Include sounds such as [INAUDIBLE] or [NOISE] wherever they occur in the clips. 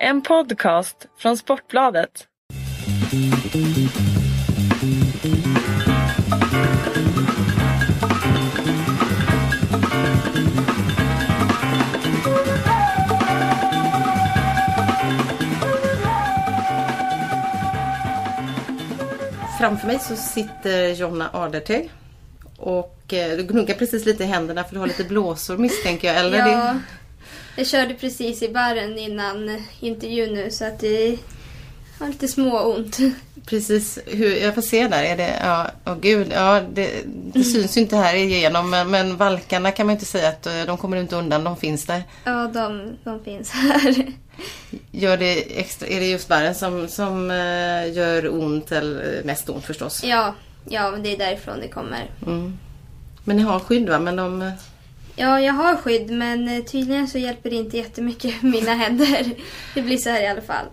En podcast från Sportbladet. Framför mig så sitter Jonna Aderteg. Och eh, du gnuggar precis lite i händerna för du har lite blåsor misstänker jag. Eller Ja, det, jag körde precis i baren innan intervjun nu så att det har lite små ont. precis, hur, jag får se där. Är det, ja, åh gud, ja, det, det syns ju inte här igenom. Men, men valkarna kan man inte säga att eh, de kommer inte undan. De finns där. Ja, de, de finns här. Gör det extra, är det just barren som, som eh, gör ont, eller mest ont förstås? Ja, ja, men det är därifrån det kommer. Mm. Men ni har skydd va? Men de... eh, Ja, jag har skydd men eh, tydligen så hjälper det inte jättemycket [LAUGHS] mina händer. Det blir så här i alla fall.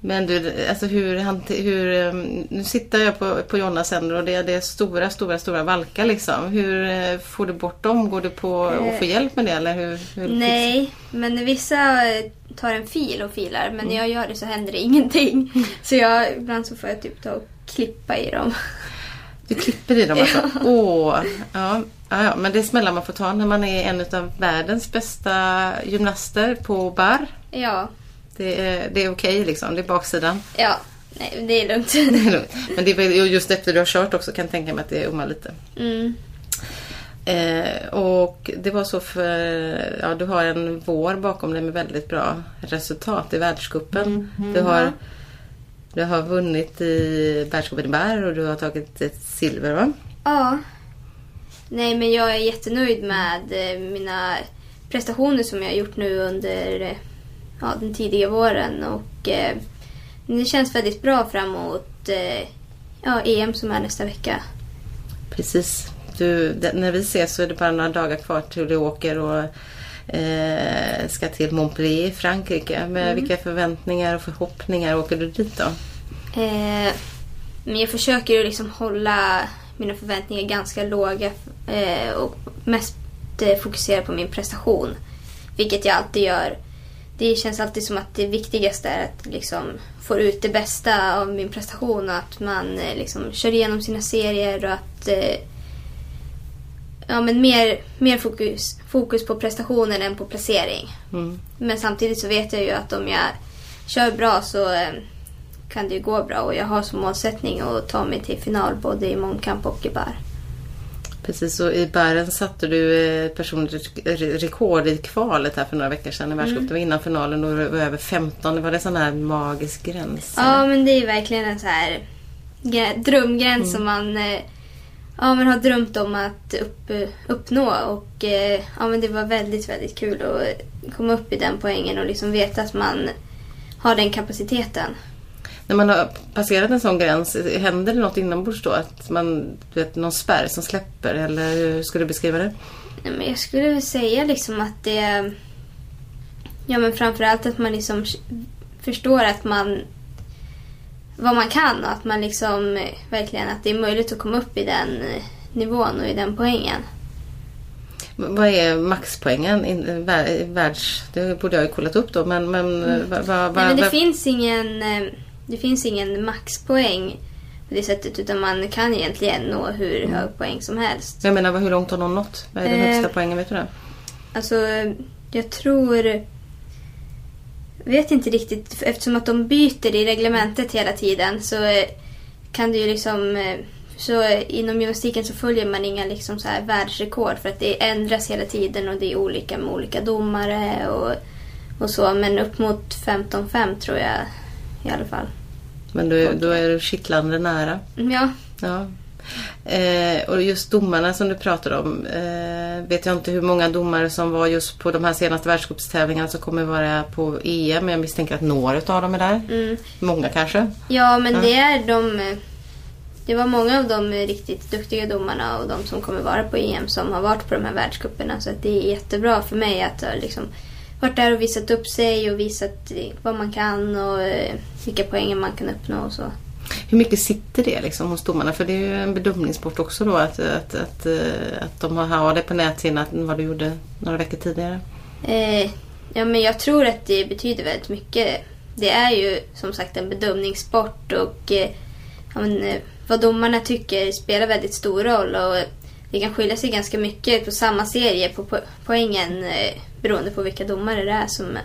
Men du, alltså hur, hur eh, nu sitter jag på, på Jonas händer och det, det är stora, stora, stora valkar liksom. Hur eh, får du bort dem? Går du på att få hjälp med det eller hur? hur Nej, men vissa eh, tar en fil och filar men när jag gör det så händer det ingenting. Så jag, ibland så får jag typ ta och klippa i dem. Du klipper i dem alltså? [LAUGHS] Åh, ja. Ja, ja, men det är smällar man får ta när man är en av världens bästa gymnaster på bar. Ja, Det är, det är okej liksom, det är baksidan. ja, nej det är lugnt. [LAUGHS] Det är lugnt. Men det är just efter du har kört också kan jag tänka mig att det ummar lite. Mm. Eh, och det var så för, ja du har en vår bakom dig med väldigt bra resultat i världscupen. Du, har, du har vunnit i världscupen i bär och du har tagit ett silver va? Ja. Nej, men jag är jättenöjd med eh, mina prestationer som jag har gjort nu under eh, ja, den tidiga våren. Och eh, det känns väldigt bra framåt eh, ja, EM som är nästa vecka. Precis. Du, det, när vi ses så är det bara några dagar kvar till du åker och eh, ska till Montpellier i Frankrike. Med vilka förväntningar och förhoppningar åker du dit då? Eh, men jag försöker liksom hålla mina förväntningar ganska låga eh, och mest eh, fokusera på min prestation. Vilket jag alltid gör. Det känns alltid som att det viktigaste är att liksom få ut det bästa av min prestation och att man eh, liksom kör igenom sina serier och att ja, men mer, mer fokus, fokus på prestationen än på placering. Mm. Men samtidigt så vet jag ju att om jag kör bra så kan det ju gå bra och jag har som målsättning att ta mig till final både i mångkamp och i bar. Precis, och i bären satte du eh, personligt re- rekord i kvalet här för några veckor sedan i världscupen. Det var innan finalen och det var över 15. Var det sån här magisk gräns? Ja, men det är verkligen en så här drömgräns som man eh, ja, men har drömt om att upp, uppnå. Och eh, ja, men det var väldigt, väldigt kul att komma upp i den poängen och liksom veta att man har den kapaciteten. När man har passerat en sån gräns, händer det något inombords då? Att man, vet, någon spärr som släpper? Eller hur ska du beskriva det? Nej, men jag skulle säga liksom att det... Ja men framförallt att man liksom förstår att man... Vad man kan och att man liksom eh, verkligen att det är möjligt att komma upp i den eh, nivån och i den poängen. Vad är maxpoängen? In- vär- Världs... Det borde jag ju kollat upp då, men... men, vad, Mm. Nej, men det finns ingen... Det finns ingen maxpoäng på det sättet utan man kan egentligen nå hur hög poäng som helst. Jag menar, hur långt har någon nått? Vad är den Eh, högsta poängen? Vet du det? Alltså, jag tror... Vet inte riktigt, eftersom att de byter i reglementet hela tiden så eh, kan det ju liksom... eh, Så inom gymnastiken så följer man inga liksom så här världsrekord för att det ändras hela tiden och det är olika med olika domare och, och så. Men upp mot 15-5 tror jag i alla fall. Men då, då är du kittlande nära. Ja, Ja. Eh, och just domarna som du pratade om. Eh, vet jag inte hur många domare som var just på de här senaste världscupstävlingarna som kommer vara på EM. Men jag misstänker att några av dem är där. mm. Många kanske. ja men det är de... eh, Det var många av de riktigt duktiga domarna och de som kommer vara på EM som har varit på de här världscuperna. Så det är jättebra för mig att ha liksom varit där och visat upp sig och visat eh, vad man kan och eh, vilka poäng man kan uppnå och så. Hur mycket sitter det liksom hos domarna? För det är ju en bedömningssport också då att, att, att, eh, att de har, det på näthinnan vad du gjorde några veckor tidigare. Eh, Ja, men jag tror att det betyder väldigt mycket. Det är ju som sagt en bedömningssport och eh, ja, men, vad domarna tycker spelar väldigt stor roll. Och det kan skilja sig ganska mycket på samma serie på po poängen eh, beroende på vilka domare det är som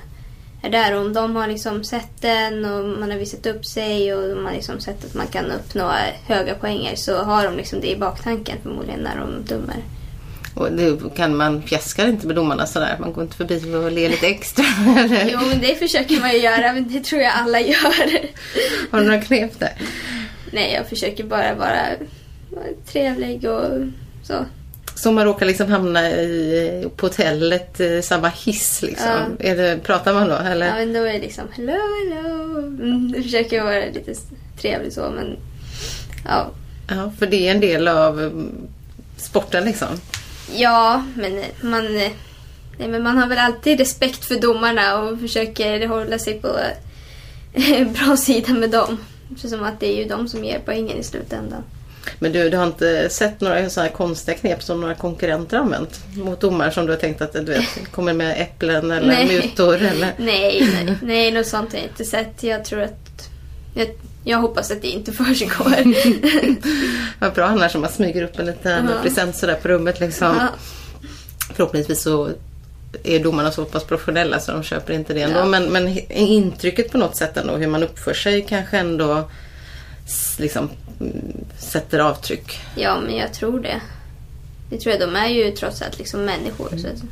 är där. Och om de har liksom sett den och man har visat upp sig och de har liksom sett att man kan uppnå höga poänger så har de liksom det i baktanken förmodligen när de dömer. Och det kan man fjäskar inte med domarna sådär? Man går inte förbi och ler lite extra? [LAUGHS] jo, men det försöker man ju göra. Men det tror jag alla gör. Har du några knep där? Nej, jag försöker bara vara trevlig och så. Så man råkar liksom hamna i, på hotellet, i samma hiss liksom. Ja. Är det, pratar man då? Eller? Ja, men då är det liksom hello, hello. Mm, försöker jag vara lite trevlig så, men ja. Ja, för det är en del av mm, sporten liksom? Ja, men man, nej, men man har väl alltid respekt för domarna och försöker hålla sig på [LAUGHS] bra sida med dem. Som att det är ju de som ger poängen i slutändan. Men du, du har inte sett några så här konstiga knep som några konkurrenter använt mot domare som du har tänkt att du vet, kommer med äpplen eller nej. mutor? Eller? [LAUGHS] Nej, nej, nej, något sånt har jag inte sett. Jag tror att... Jag, jag hoppas att det inte försiggår. [LAUGHS] Vad bra annars om man smyger upp en liten -huh. present sådär på rummet liksom. -huh. Förhoppningsvis så är domarna så pass professionella så de köper inte det ändå. Ja. Men, men intrycket på något sätt ändå hur man uppför sig kanske ändå liksom sätter avtryck. Ja, men jag tror det. Det tror jag. De är ju trots allt liksom människor. Mm. Så.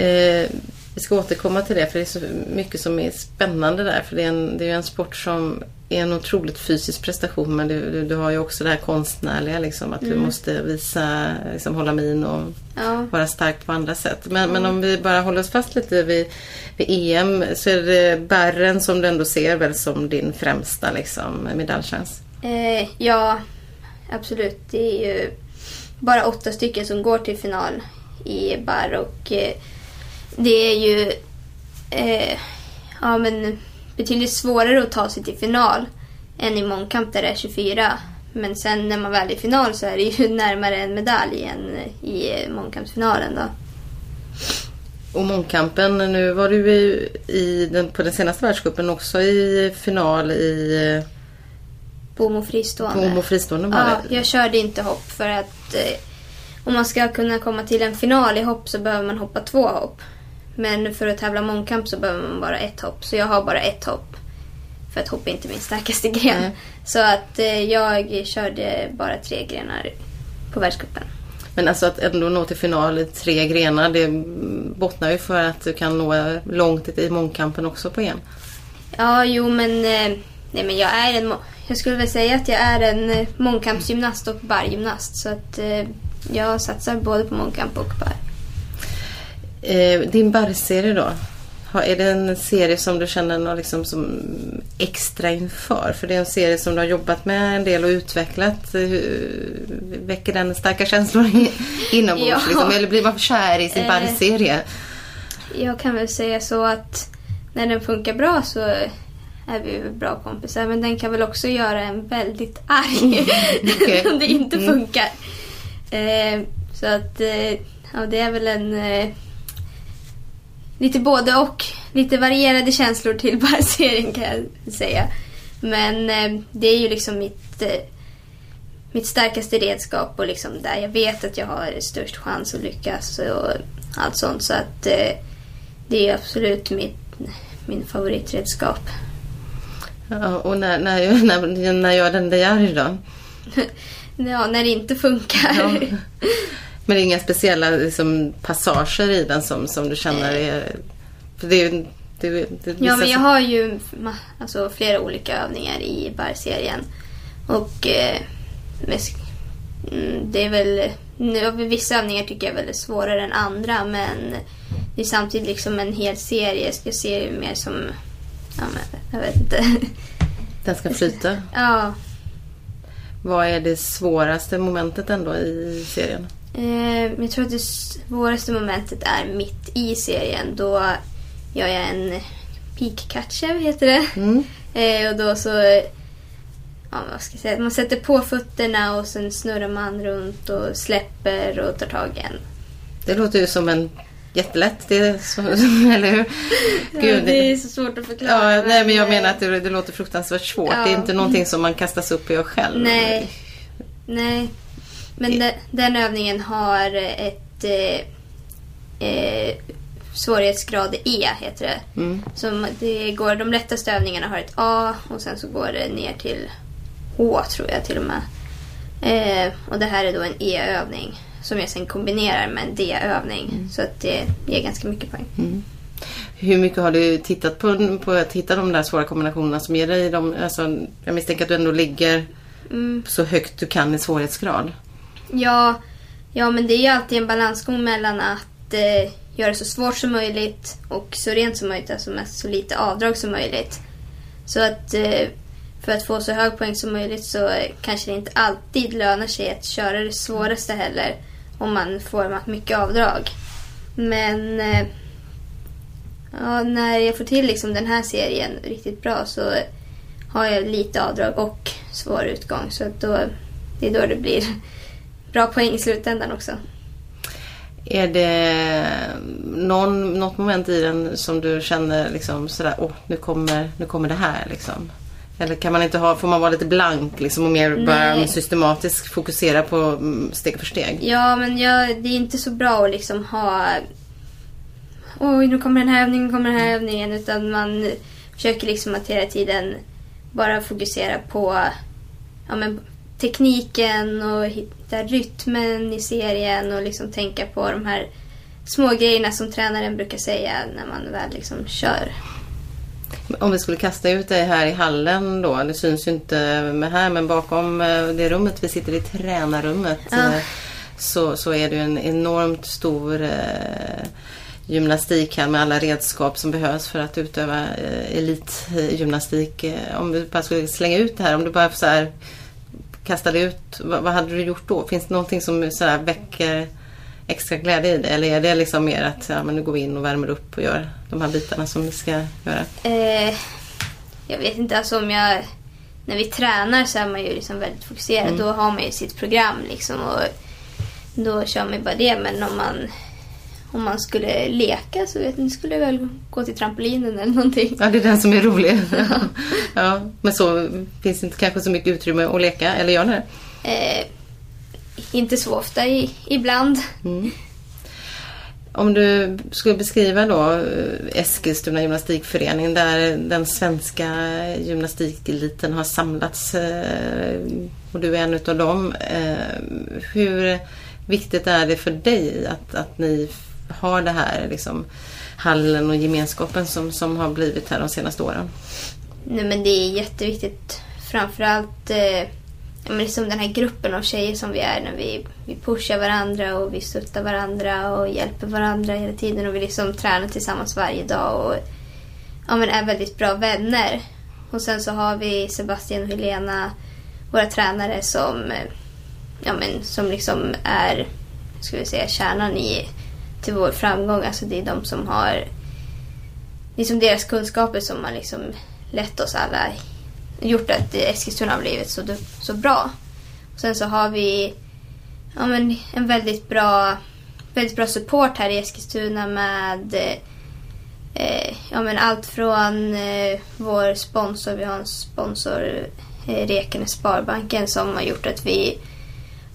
Eh, vi ska återkomma till det för det är så mycket som är spännande där. För det är, en, det är en sport som är en otroligt fysisk prestation men du, du, du har ju också det här konstnärliga liksom att mm. du måste visa, liksom, hålla min och ja. vara stark på andra sätt. Men, mm. men om vi bara håller oss fast lite vid, vid EM så är det Barren som du ändå ser väl som din främsta liksom, medaljchans? Eh, ja, absolut. Det är ju bara åtta stycken som går till final i bar och eh, det är ju eh, ja, men betydligt svårare att ta sig till final än i mångkamp där det är 24. Men sen när man väl är i final så är det ju [LAUGHS] närmare en medalj än i mångkampsfinalen då. Och mångkampen, nu var du i, i den, på den senaste världscupen också i final i Bomo fristående. Bomo fristående var ja, Jag körde inte hopp för att eh, om man ska kunna komma till en final i hopp så behöver man hoppa två hopp. Men för att tävla mångkamp så behöver man bara ett hopp. Så jag har bara ett hopp. För att hopp är inte min starkaste gren. Mm. Så att eh, jag körde bara tre grenar på världscupen. Men alltså att ändå nå till final i tre grenar det bottnar ju för att du kan nå långt i mångkampen också på EM. Ja, jo men, eh, nej, men jag är en jag skulle väl säga att jag är en eh, mångkampsgymnast och bargymnast. Så att jag satsar både på mångkamp och bar. Eh, din barrserie då? Är det en serie som du känner något liksom som extra inför? För det är en serie som du har jobbat med en del och utvecklat. Väcker den starka känslor inombords? ja. liksom? Eller blir man kär i sin eh, barrserie? Jag kan väl säga så att när den funkar bra så är vi bra kompisar. Men den kan väl också göra en väldigt arg [LAUGHS] okay. om det inte mm. funkar. Eh, så att eh, ja, det är väl en eh, lite både och. Lite varierade känslor till [LAUGHS] barrserien kan jag säga. Men eh, det är ju liksom mitt, eh, mitt starkaste redskap och liksom där jag vet att jag har störst chans att lyckas och allt sånt. Så att eh, det är absolut mitt, min favoritredskap. Ja, och när, när, [LAUGHS] när, när gör den dig arg då? [LAUGHS] ja, när det inte funkar. Ja. Men det är inga speciella liksom, passager i den som, som du känner är... För det, det, det, ja, men jag har ju alltså, flera olika övningar i barrserien. Och eh, mm, det är väl... Vissa övningar tycker jag är väldigt svårare än andra men det är samtidigt liksom en hel serie. Jag ser det mer som Ja, men jag vet inte. [LAUGHS] Den ska flyta? Ja. Vad är det svåraste momentet ändå i serien? Eh, jag tror att det svåraste momentet är mitt i serien. Då gör jag en peak catcher, heter det. Mm. Eh, och då så... Ja, vad ska jag säga? Man sätter på fötterna och sen snurrar man runt och släpper och tar tag igen. Det låter ju som en jättelätt. Det är så, [LAUGHS] eller hur? Gud, det är så svårt att förklara. Ja, nej, men jag menar att det, det låter fruktansvärt svårt. Ja. Det är inte någonting som man kastas upp och gör själv. Nej. Nej. Men de, den övningen har ett eh, eh, svårighetsgrad E heter det. Mm. Som det går, de lättaste övningarna har ett A och sen så går det ner till H tror jag till och med. Eh, och det här är då en E-övning som jag sen kombinerar med en D-övning. Så att det ger ganska mycket poäng. Hur mycket har du tittat på, på att hitta de där svåra kombinationerna som ger dig de, alltså, Jag misstänker att du ändå ligger Mm. så högt du kan i svårighetsgrad. Ja, ja, men det är ju alltid en balansgång mellan att eh, göra det så svårt som möjligt och så rent som möjligt, alltså med så lite avdrag som möjligt. Så att eh, för att få så hög poäng som möjligt så eh, kanske det inte alltid lönar sig att köra det svåraste heller om man får mycket avdrag. Men eh, ja, när jag får till liksom den här serien riktigt bra så har jag lite avdrag och svår utgång. Så att då, det är då det blir bra poäng i slutändan också. Är det någon, något moment i den som du känner liksom sådär, åh nu kommer, nu kommer det här liksom? Eller kan man inte ha, får man vara lite blank liksom och mer bara systematiskt fokusera på mm, steg för steg? Ja, men jag, det är inte så bra att liksom ha... Oj, nu kommer den här övningen, kommer den här övningen. Utan man försöker liksom att hela tiden bara fokusera på ja, men, tekniken och hitta rytmen i serien och liksom tänka på de här små grejerna som tränaren brukar säga när man väl liksom kör. Om vi skulle kasta ut dig här i hallen då, det syns ju inte med här men bakom eh, det rummet vi sitter i, tränarrummet, Ja. eh, så, så är det ju en enormt stor eh, gymnastik här med alla redskap som behövs för att utöva eh, elitgymnastik. Eh, Om du bara skulle slänga ut det här, om du bara så här kastade ut, vad, vad hade du gjort då? Finns det någonting som så här väcker extra glädje i det? Eller är det liksom mer att ja, men nu går vi in och värmer upp och gör de här bitarna som vi ska göra? Eh, jag vet inte, alltså om jag... När vi tränar så är man ju liksom väldigt fokuserad. Då har man ju sitt program liksom och då kör man ju bara det. Men om man, om man skulle leka så vet inte, skulle väl gå till trampolinen eller någonting. Ja, det är den som är rolig. [LAUGHS] ja, men så finns det inte kanske så mycket utrymme att leka, eller gör ni det? Eh, inte så ofta i, ibland. Mm. Om du skulle beskriva då eh, Eskilstuna gymnastikförening där den svenska gymnastikeliten har samlats eh, och du är en utav dem. Eh, Hur viktigt är det för dig att, att ni har det här liksom, hallen och gemenskapen som, som har blivit här de senaste åren? Nej, men det är jätteviktigt. Framförallt eh, men liksom den här gruppen av tjejer som vi är när vi, vi pushar varandra och vi stöttar varandra och hjälper varandra hela tiden och vi liksom tränar tillsammans varje dag och ja, men är väldigt bra vänner. Och sen så har vi Sebastian och Helena, våra tränare som, eh, ja, men, som liksom är ska vi säga, kärnan i, till vår framgång. Alltså det är de som har liksom deras kunskaper som har liksom lett oss alla gjort att Eskilstuna har blivit så, så bra. Och sen så har vi ja, men en väldigt bra, väldigt bra support här i Eskilstuna med eh, ja, men allt från eh, vår sponsor, vi har en sponsor, eh, Rekenes Sparbanken som har gjort att vi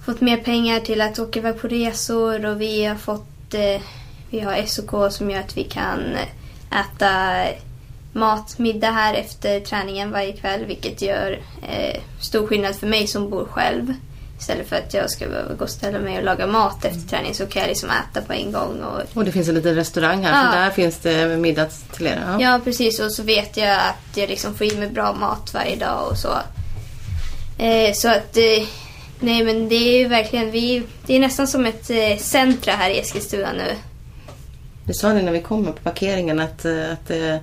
fått mer pengar till att åka iväg på resor och vi har fått eh, vi har SOK som gör att vi kan äta mat, middag här efter träningen varje kväll vilket gör eh, stor skillnad för mig som bor själv. Istället för att jag ska behöva gå och ställa mig och laga mat efter träning så kan jag liksom äta på en gång. Och, Och det finns en liten restaurang här, Ja. så där finns det middag till er. Ja. Ja, precis. Och så vet jag att jag liksom får i mig bra mat varje dag och så. Eh, så att, eh, nej men det är ju verkligen, vi, det är nästan som ett eh, centra här i Eskilstuna nu. Vi sa det när vi kom på parkeringen att, eh, att det,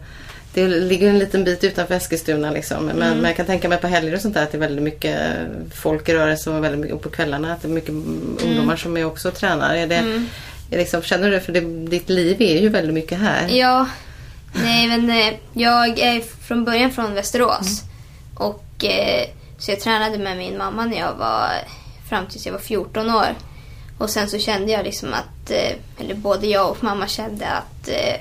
det ligger en liten bit utanför Eskilstuna. Liksom. Men, men jag kan tänka mig på helger och sånt där att det är väldigt mycket folk i rörelse och väldigt mycket, och på kvällarna att det är mycket ungdomar som är också tränar. Är det, är liksom, känner du det? För det, ditt liv är ju väldigt mycket här. Ja, nej men eh, jag är från början från Västerås. Och eh, så jag tränade med min mamma när jag var fram tills jag var 14 år. Och sen så kände jag liksom att, eh, eller både jag och mamma kände att eh,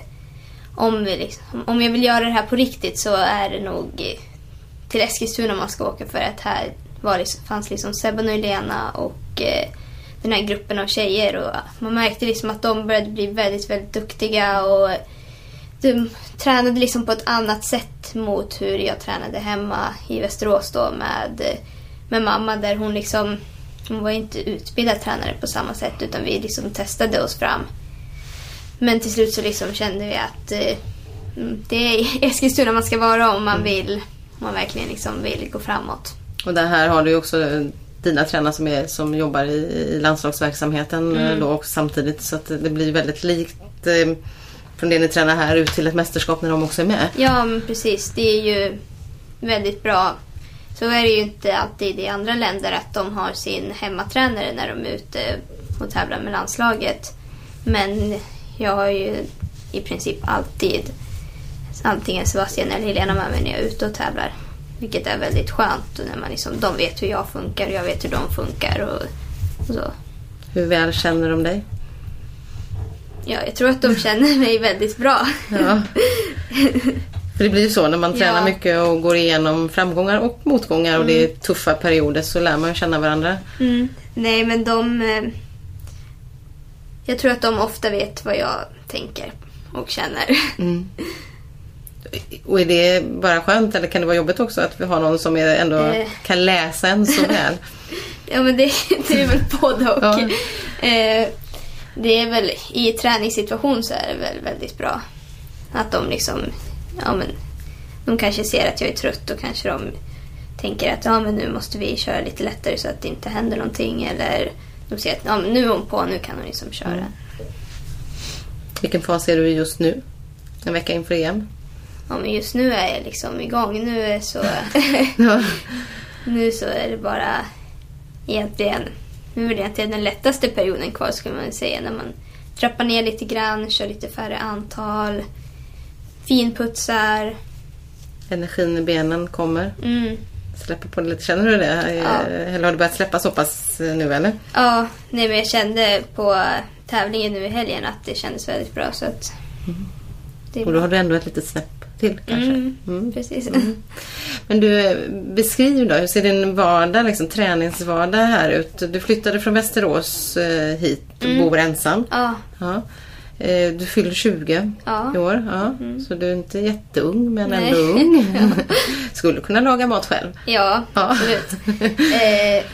om, vi liksom, om jag vill göra det här på riktigt så är det nog till Eskilstuna man ska åka för att här var liksom, fanns liksom Sebban och Elena och eh, den här gruppen av tjejer och man märkte liksom att de började bli väldigt, väldigt duktiga och de tränade liksom på ett annat sätt mot hur jag tränade hemma i Västerås då med, med mamma där hon liksom hon var inte utbildad tränare på samma sätt utan vi liksom testade oss fram. Men till slut så liksom kände vi att eh, det är [LAUGHS] Eskilstuna man ska vara om man vill, om man verkligen liksom vill gå framåt. Och det här har du också dina tränare som, är, som jobbar i, i landslagsverksamheten mm. då också samtidigt så att det blir väldigt likt eh, från det ni tränar här ut till ett mästerskap när de också är med. Ja men precis, det är ju väldigt bra. Så är det ju inte alltid i andra länder att de har sin hemmatränare när de är ute och tävlar med landslaget. Men jag har ju i princip alltid antingen Sebastian eller Helena med mig när jag är ute och tävlar. Vilket är väldigt skönt. När man liksom, de vet hur jag funkar och jag vet hur de funkar. Och, och så. Hur väl känner de dig? Ja, jag tror att de [LAUGHS] känner mig väldigt bra. Ja. För det blir ju så när man tränar ja. mycket och går igenom framgångar och motgångar mm. och det är mm. tuffa perioder så lär man känna varandra. Mm. Nej men de... Eh, jag tror att de ofta vet vad jag tänker och känner. Mm. Och är det bara skönt eller kan det vara jobbigt också att vi har någon som ändå eh. kan läsa en så väl? [LAUGHS] ja men det, det är väl både och. Ja. Eh, det är väl i träningssituation så är det väl väldigt bra. Att de liksom, ja men, de kanske ser att jag är trött och kanske de tänker att ja men nu måste vi köra lite lättare så att det inte händer någonting. Eller de ser att ja, men nu är hon på, nu kan hon liksom köra. Mm. Vilken fas är du i just nu? En vecka inför EM? Ja men just nu är jag liksom igång. Nu är så, [LAUGHS] [LAUGHS] nu så är det bara egentligen nu är det egentligen den lättaste perioden kvar skulle man säga. När man trappar ner lite grann, kör lite färre antal, finputsar. Energin i benen kommer. Mm. Släpper på det lite. Känner du det? Ja. Eller har det börjat släppa så pass nu eller? Ja, nej men jag kände på tävlingen nu i helgen att det kändes väldigt bra. Så att mm. Och då har du ändå ett litet snäpp till kanske? Mm, mm. Precis. Mm. Men du, beskriv då, hur ser din vardag, liksom, träningsvardag här ut? Du flyttade från Västerås eh, hit och mm. bor ensam. Ja. ja. Eh, du fyller 20 ja. i år. Ja. Mm. Så du är inte jätteung men Nej. ändå ung. [LAUGHS] [LAUGHS] Skulle kunna laga mat själv. Ja, absolut. [LAUGHS] eh,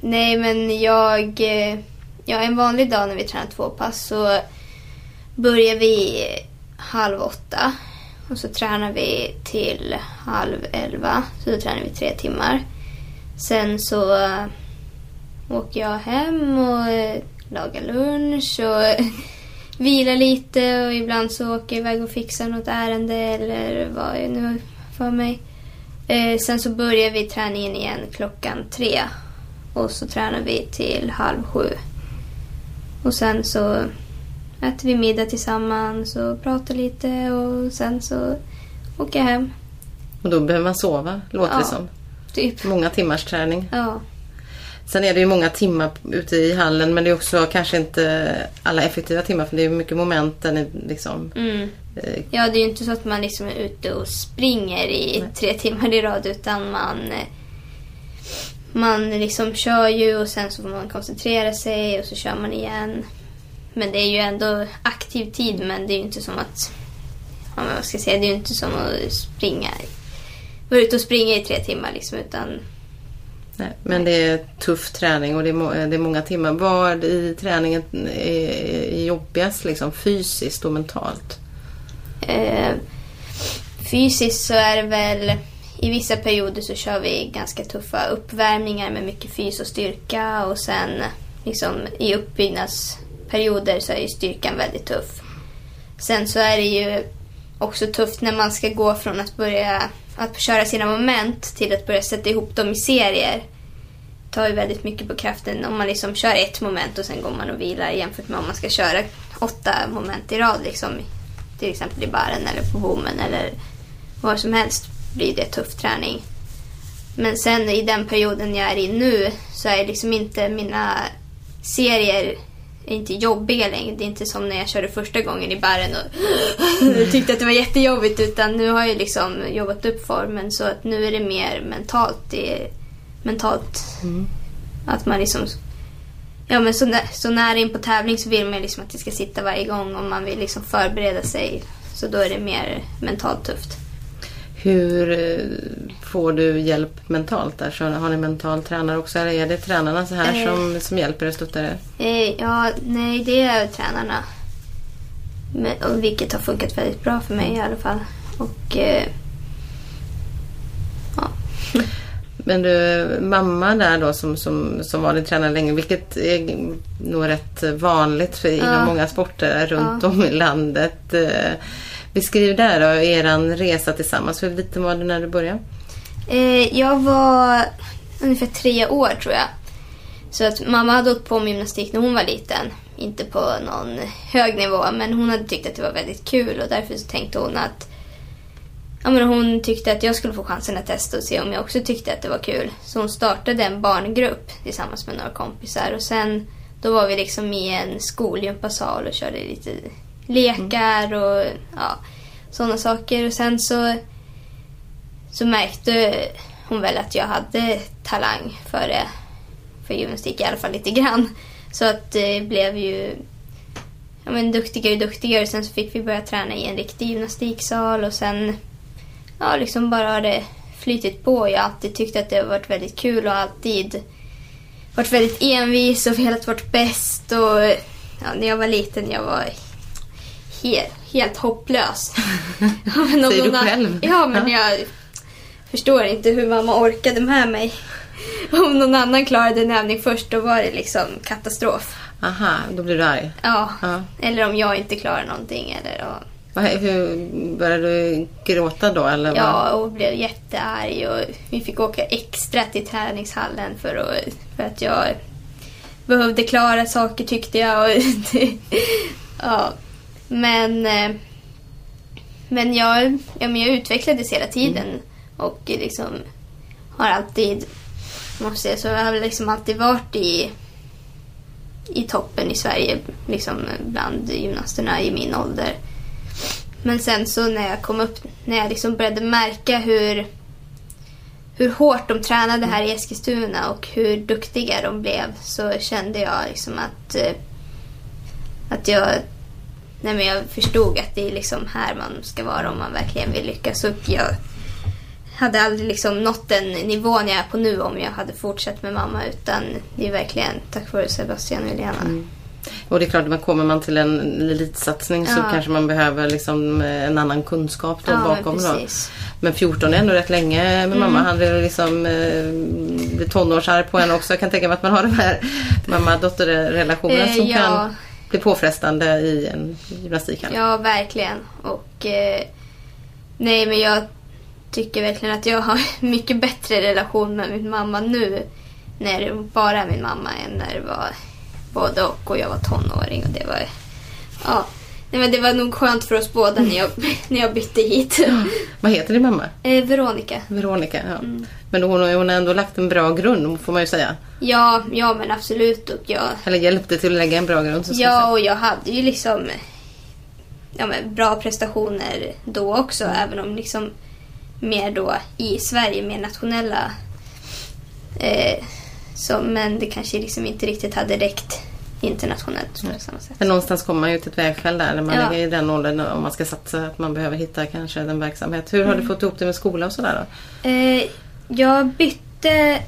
nej men jag... Eh, ja, en vanlig dag när vi tränar två pass så börjar vi halv åtta. Och så tränar vi till halv elva. Så då tränar vi tre timmar. Sen så eh, åker jag hem och eh, lagar lunch och [LAUGHS] vilar lite och ibland så åker jag iväg och fixar något ärende eller vad jag nu för mig. Eh, sen så börjar vi träningen igen klockan tre. Och så tränar vi till halv sju. Och sen så äter vi middag tillsammans och pratar lite och sen så åker jag hem. Och då behöver man sova, låter ja, det som. Typ. Många timmars träning. Ja. Sen är det ju många timmar ute i hallen men det är också kanske inte alla effektiva timmar för det är mycket moment där ni liksom... Mm. Eh, ja, det är ju inte så att man liksom är ute och springer i Nej. tre timmar i rad utan man... Man liksom kör ju och sen så får man koncentrera sig och så kör man igen. Men det är ju ändå aktiv tid men det är ju inte som att... Ja, vad ska jag säga? Det är ju inte som att springa... Vara ute och springa i tre timmar liksom utan... Nej, men det är tuff träning och det är, det är många timmar. Vad i träningen är jobbigast liksom fysiskt och mentalt? Eh, fysiskt så är det väl... I vissa perioder så kör vi ganska tuffa uppvärmningar med mycket fys och styrka och sen liksom i uppbyggnads perioder så är ju styrkan väldigt tuff. Sen så är det ju också tufft när man ska gå från att börja att köra sina moment till att börja sätta ihop dem i serier. Det tar ju väldigt mycket på kraften om man liksom kör ett moment och sen går man och vilar jämfört med om man ska köra åtta moment i rad. Liksom, till exempel i baren eller på bommen eller var som helst blir det tuff träning. Men sen i den perioden jag är i nu så är liksom inte mina serier är inte jobbiga längre. Det är inte som när jag körde första gången i bären och [LAUGHS] tyckte att det var jättejobbigt. Utan nu har jag liksom jobbat upp formen så att nu är det mer mentalt. Det är mentalt att man liksom... Ja men så, nä- så nära in på tävling så vill man liksom att det ska sitta varje gång och man vill liksom förbereda sig. Så då är det mer mentalt tufft. Hur eh, får du hjälp mentalt där? Så har ni mental tränare också eller är det tränarna så här Eh. som, som hjälper och stöttar er? Eh, ja, nej det är tränarna. Men, och vilket har funkat väldigt bra för mig i alla fall. Och eh, ja. [LAUGHS] Men du, mamma där då som, som, som var din tränare länge, vilket är nog rätt vanligt för, inom Ja. många sporter runt om i landet. Eh, Beskriv där då, er resa tillsammans. Hur liten var du när du började? Eh, jag var ungefär tre år tror jag. Så att mamma hade åkt på med gymnastik när hon var liten. Inte på någon hög nivå, men hon hade tyckt att det var väldigt kul och därför så tänkte hon att ja, men hon tyckte att jag skulle få chansen att testa och se om jag också tyckte att det var kul. Så hon startade en barngrupp tillsammans med några kompisar och sen då var vi liksom i en skolgympasal och körde lite lekar och ja, sådana saker. Och sen så så märkte hon väl att jag hade talang för det. För gymnastik i alla fall lite grann. Så att det blev ju ja, men duktigare och duktigare. Sen så fick vi börja träna i en riktig gymnastiksal och sen ja, liksom bara har det flytit på. Jag har alltid tyckt att det har varit väldigt kul och alltid varit väldigt envis och velat vara bäst. Och ja, när jag var liten jag var helt, helt hopplös. [LAUGHS] Ja, Säger du själv? Ja, men jag förstår inte hur mamma orkade med mig. Om någon annan klarade en övning först, då var det liksom katastrof. Aha, då blir du arg. Ja. Ja. Eller om jag inte klarar någonting. Eller, ja. Vad- Hur, började du gråta då? Eller? Ja, och blev jättearg. Och vi fick åka extra till träningshallen för att, för att jag behövde klara saker tyckte jag. [LAUGHS] Och ja. Men, eh, men, jag, ja, men jag utvecklades hela tiden och liksom har alltid, måste jag säga, så jag har liksom alltid varit i, i toppen i Sverige liksom bland gymnasterna i min ålder. Men sen så när jag kom upp, när jag liksom började märka hur, hur hårt de tränade här i Eskilstuna och hur duktiga de blev så kände jag liksom att, eh, att jag, nej men jag förstod att det är liksom här man ska vara om man verkligen vill lyckas. Och jag hade aldrig liksom nått den nivån jag är på nu om jag hade fortsatt med mamma utan det är verkligen tack vare Sebastian och Helena. Och det är klart, man kommer man till en elitsatsning så Ja. kanske man behöver liksom eh, en annan kunskap då Ja, men bakom. Då. precis. Men 14 är ändå rätt länge med Mm. mamma. Han är liksom eh, tonårsarg på en också. Jag kan tänka mig att man har den här mamma-dotter-relationen Eh, som ja. kan blir påfrestande i en gymnastikhall. Ja, verkligen. Och eh, nej, men jag tycker verkligen att jag har [LAUGHS] mycket bättre relation med min mamma nu när det bara är min mamma än när det var både och och jag var tonåring och det var ja, nej, men det var nog skönt för oss båda när jag, [LAUGHS] när jag bytte hit. Vad heter din mamma? Eh, Veronica. Veronica. Ja. Mm. Men hon, hon har ändå lagt en bra grund får man ju säga. Ja, ja men absolut. Och jag, Eller hjälpte till att lägga en bra grund. Ja, och jag hade ju liksom ja, men bra prestationer då också. Även om liksom mer då i Sverige, mer nationella. Eh, så, men det kanske liksom inte riktigt hade räckt internationellt på samma sätt. Men någonstans kommer man ju till ett vägskäl där när man Ja. är i den åldern om man ska satsa. Att man behöver hitta kanske en verksamhet. Hur har Mm. du fått ihop det med skola och sådär då? Eh, jag bytte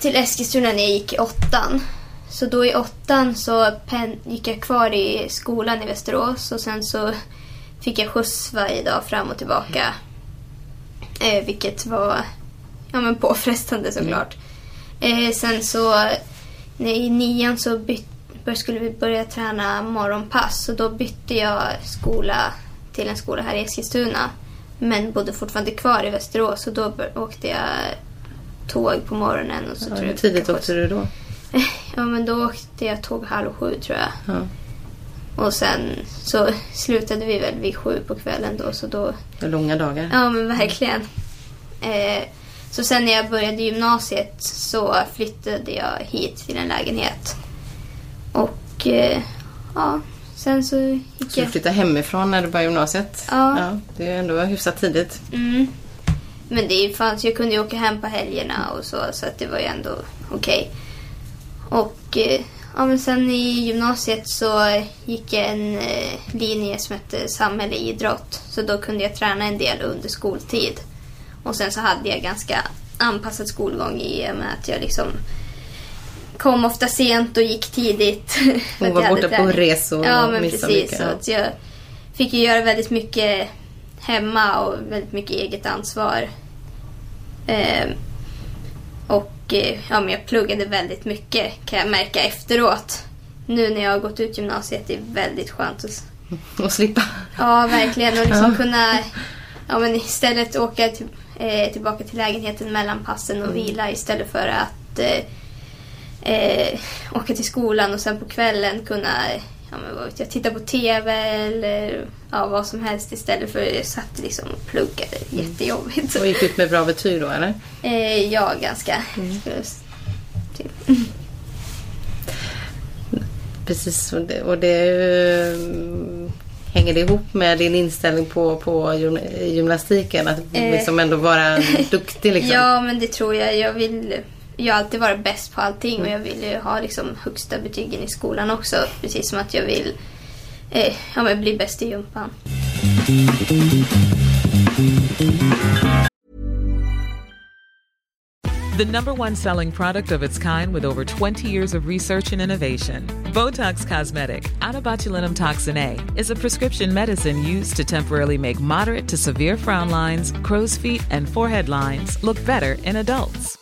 till Eskilstuna när jag gick i åttan. Så då i åttan så gick jag kvar i skolan i Västerås och sen så fick jag skjuts varje dag fram och tillbaka. Eh, vilket var ja, men påfrestande såklart. Eh, sen så i nian så byt, bör- skulle vi börja träna morgonpass och då bytte jag skola till en skola här i Eskilstuna. Men bodde fortfarande kvar i Västerås och då åkte jag tåg på morgonen. Och så Ja, hur tidigt åkte du då? [LAUGHS] Ja men då åkte jag tåg halv sju tror jag. Ja. Och sen så slutade vi väl vid sju på kvällen då så då Det långa dagar. Ja, men verkligen. Eh, så sen när jag började gymnasiet så flyttade jag hit till en lägenhet. Eh, ja, sen så gick Så du jag... flyttade hemifrån när du började gymnasiet? Ja. det är ändå hyfsat tidigt. Mm. Men det fanns, jag kunde ju åka hem på helgerna och så, så att det var ju ändå okej. Och eh, ja, men sen i gymnasiet så gick jag en eh, linje som hette samhälle idrott. Så då kunde jag träna en del under skoltid. Och sen så hade jag ganska anpassad skolgång i och med att jag liksom kom ofta sent och gick tidigt. [LAUGHS] Hon att var borta på träning. resor Ja, och men missade precis. mycket, Så ja. att jag fick ju göra väldigt mycket hemma och väldigt mycket eget ansvar. Ehm, och eh, ja, men jag pluggade väldigt mycket kan jag märka efteråt. Nu när jag har gått ut gymnasiet det är väldigt skönt att Och [LAUGHS] slippa. Ja, verkligen. Och liksom Ja. kunna ja, men istället åka till, eh, tillbaka till lägenheten mellan passen och Mm. vila istället för att eh, eh, åka till skolan och sen på kvällen kunna ja, men titta på TV eller ja, vad som helst istället för att jag satt liksom och pluggade. Mm. Jättejobbigt. Och gick ut med bra betyg då eller? Eh, ja, ganska. Mm. Typ. Precis, och det, och det eh, hänger det ihop med din inställning på, på gym- gymnastiken? Att Eh. liksom ändå vara duktig liksom? Ja, men det tror jag. Jag vill jag har alltid varit bäst på allting och jag vill ju ha liksom högsta betygen i skolan också. Precis som att jag vill eh, ja, men bli bäst i gympan. The number one selling product of its kind with over 20 years of research and innovation. Botox Cosmetic, botulinum toxin A, is a prescription medicine used to temporarily make moderate to severe frown lines, crow's feet, and forehead lines look better in adults.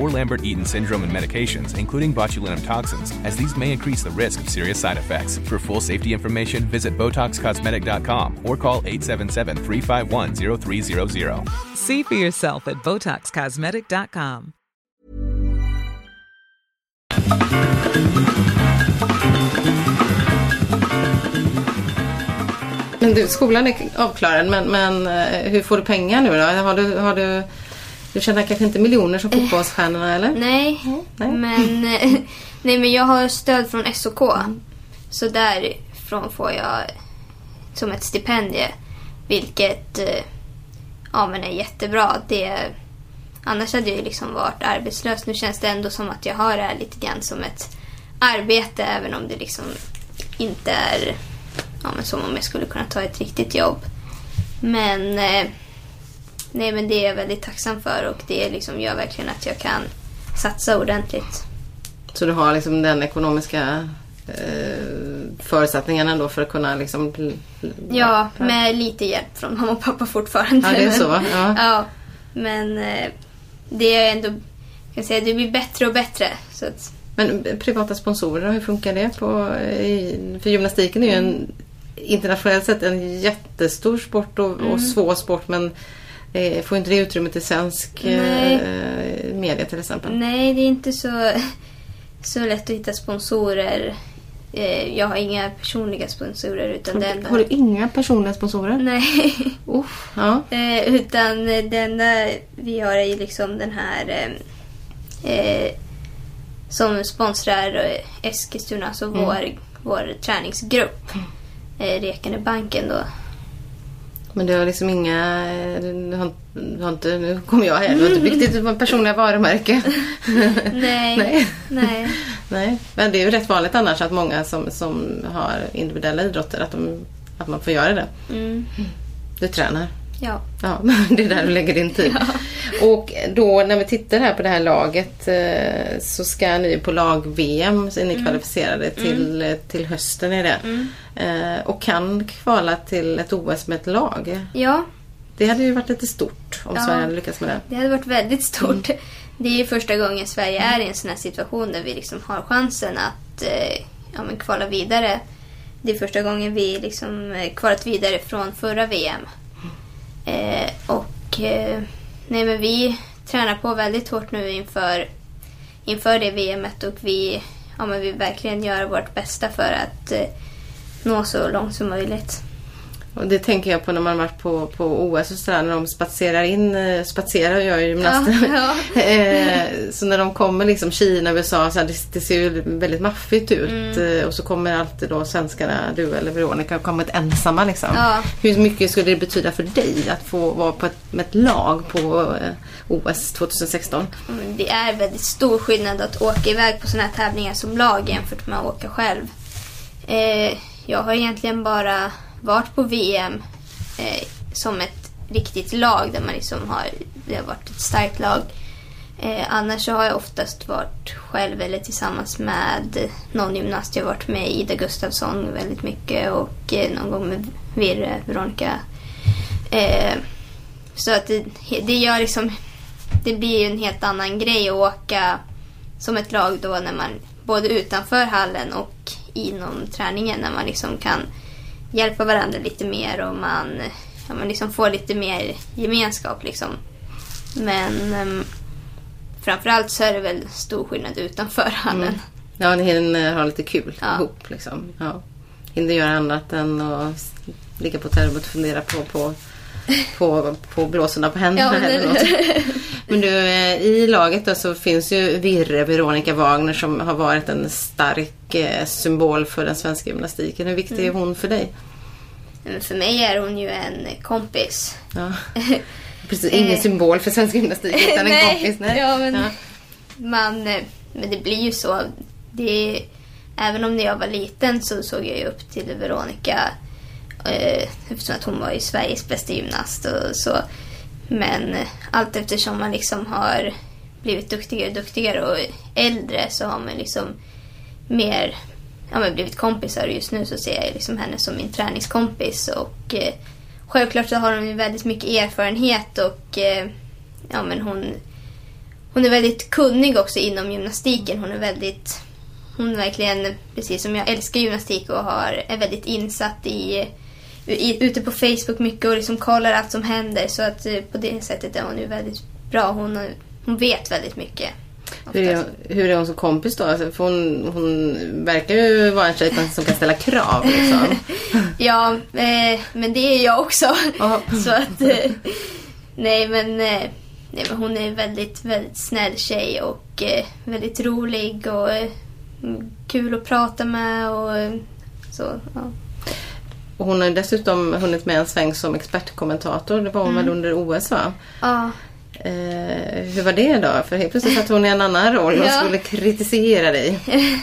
or Lambert-Eaton syndrome and medications, including botulinum toxins, as these may increase the risk of serious side effects. For full safety information, visit BotoxCosmetic.com or call 877-351-0300. See for yourself at BotoxCosmetic.com. Men du, skolan är avklarad men, men eh, hur får du pengar nu då? Har du, har du, du tjänar kanske inte miljoner som fotbollsstjärnorna eller? Nej, Nej. men, eh, [LAUGHS] nej, men jag har stöd från SOK. Så därifrån får jag som ett stipendie. Vilket eh, ja, men är jättebra. Det, annars hade jag ju liksom varit arbetslös. Nu känns det ändå som att jag har det här lite grann som ett arbete. Även om det liksom inte är ja, men som om jag skulle kunna ta ett riktigt jobb. Men eh, Nej men det är jag väldigt tacksam för och det liksom gör verkligen att jag kan satsa ordentligt. Så du har liksom den ekonomiska eh, förutsättningen ändå för att kunna liksom... Ja, med lite hjälp från mamma och pappa fortfarande. Ja, det är så? Ja. [LAUGHS] ja. Men eh, det är ändå, kan säga, det blir bättre och bättre. Så att, Men privata sponsorer, hur funkar det? På, i, för gymnastiken är ju en internationellt sett en jättestor sport och, Mm. och svår sport men eh, får inte det utrymmet i svensk eh, media till exempel? nej, det är inte så, så lätt att hitta sponsorer. Eh, jag har inga personliga sponsorer utan det enda... Har du inga personliga sponsorer? Nej. Uff, ja. Eh, utan det enda vi har är liksom den här eh, eh, som sponsrar Eskilstuna, alltså vår, vår träningsgrupp. Eh, Rekane banken då. Men du har liksom inga... Du har, du har inte, nu kommer jag här. Du har inte byggt ditt personliga varumärke. [LAUGHS] Nej. Nej. Nej. Nej. Men det är ju rätt vanligt annars att många som, som har individuella idrotter att, de, att man får göra det. Mm. Du tränar. Ja. Ja, [LAUGHS] det är där du lägger din tid. Och då när vi tittar här på det här laget eh, så ska ni på lag-VM, så är ni kvalificerade till, eh, till hösten är det. Eh, Och kan kvala till ett OS med ett lag. ja, Det hade ju varit lite stort om Ja. Sverige hade lyckats med det. det hade varit väldigt stort. Det är ju första gången Sverige är i en sån här situation där vi liksom har chansen att eh, ja, men kvala vidare. Det är första gången vi liksom kvalat vidare från förra VM. Eh, och eh, nej men vi tränar på väldigt hårt nu inför, inför det VMet och vi, ja, men vill verkligen göra vårt bästa för att eh, nå så långt som möjligt. Och det tänker jag på när man varit på, på OS och sådär när de spatserar in, eh, spatserar gör ju gymnaster. Ja, [LAUGHS] Eh, så när de kommer liksom Kina, USA, så här, det, det ser ju väldigt maffigt ut. Mm. Eh, Och så kommer alltid då svenskarna, du eller Veronica, kommit ensamma liksom. Ja. Hur mycket skulle det betyda för dig att få vara på ett, med ett lag på OS 2016? Mm, Det är väldigt stor skillnad att åka iväg på sådana här tävlingar som lag jämfört med att åka själv. Eh, jag har egentligen bara varit på VM eh, som ett riktigt lag där man liksom har, det har varit ett starkt lag. Eh, annars så har jag oftast varit själv eller tillsammans med någon gymnast. Jag har varit med Ida Gustafsson väldigt mycket och eh, någon gång med Virre, Veronica. Eh, så att det, det gör liksom, det blir ju en helt annan grej att åka som ett lag då när man både utanför hallen och inom träningen när man liksom kan hjälpa varandra lite mer och man, ja, man liksom får lite mer gemenskap liksom. Men um, framförallt så är det väl stor skillnad utanför hallen. Ja, ni hinner ha lite kul Ja. ihop liksom. Ja. Hinner göra annat än att ligga på hotellet och fundera på, på, på, på blåsorna på händerna. Ja, eller något. [LAUGHS] men du, eh, i laget då så finns ju Virre, Veronica Wagner som har varit en stark eh, symbol för den svenska gymnastiken. Hur viktig Mm. är hon för dig? Men för mig är hon ju en kompis. Ja. [LAUGHS] Precis, ingen Eh. symbol för svensk gymnastik utan en [LAUGHS] kompis. Nej. ja, men- Ja. Man, men det blir ju så. Det, även om när jag var liten så såg jag ju upp till Veronica eh, eftersom att hon var ju Sveriges bästa gymnast och så. Men eh, allt eftersom man liksom har blivit duktigare och duktigare och äldre så har man liksom mer ja, men blivit kompisar och just nu så ser jag liksom henne som min träningskompis och eh, självklart så har hon ju väldigt mycket erfarenhet och eh, ja, men hon, hon är väldigt kunnig också inom gymnastiken. Hon är väldigt, hon verkligen, precis som jag älskar gymnastik och har, är väldigt insatt i ute på Facebook mycket och liksom kollar allt som händer så att eh, på det sättet är hon ju väldigt bra. Hon, har- hon vet väldigt mycket. Hur är, oftast. hur är hon som kompis då? Alltså, för hon, hon verkar ju vara en tjej som kan ställa krav. Liksom. [LAUGHS] Ja, eh, men det är jag också. [LAUGHS] Så att... Eh, nej, men, eh, nej, men hon är en väldigt, väldigt snäll tjej och eh, väldigt rolig och eh, kul att prata med och eh, så. Ja. Och hon har dessutom hunnit med en sväng som expertkommentator. Det var hon väl under OS va? Ja, Eh, hur var det då? För helt plötsligt satt hon i en annan roll och Ja. skulle kritisera dig. [LAUGHS]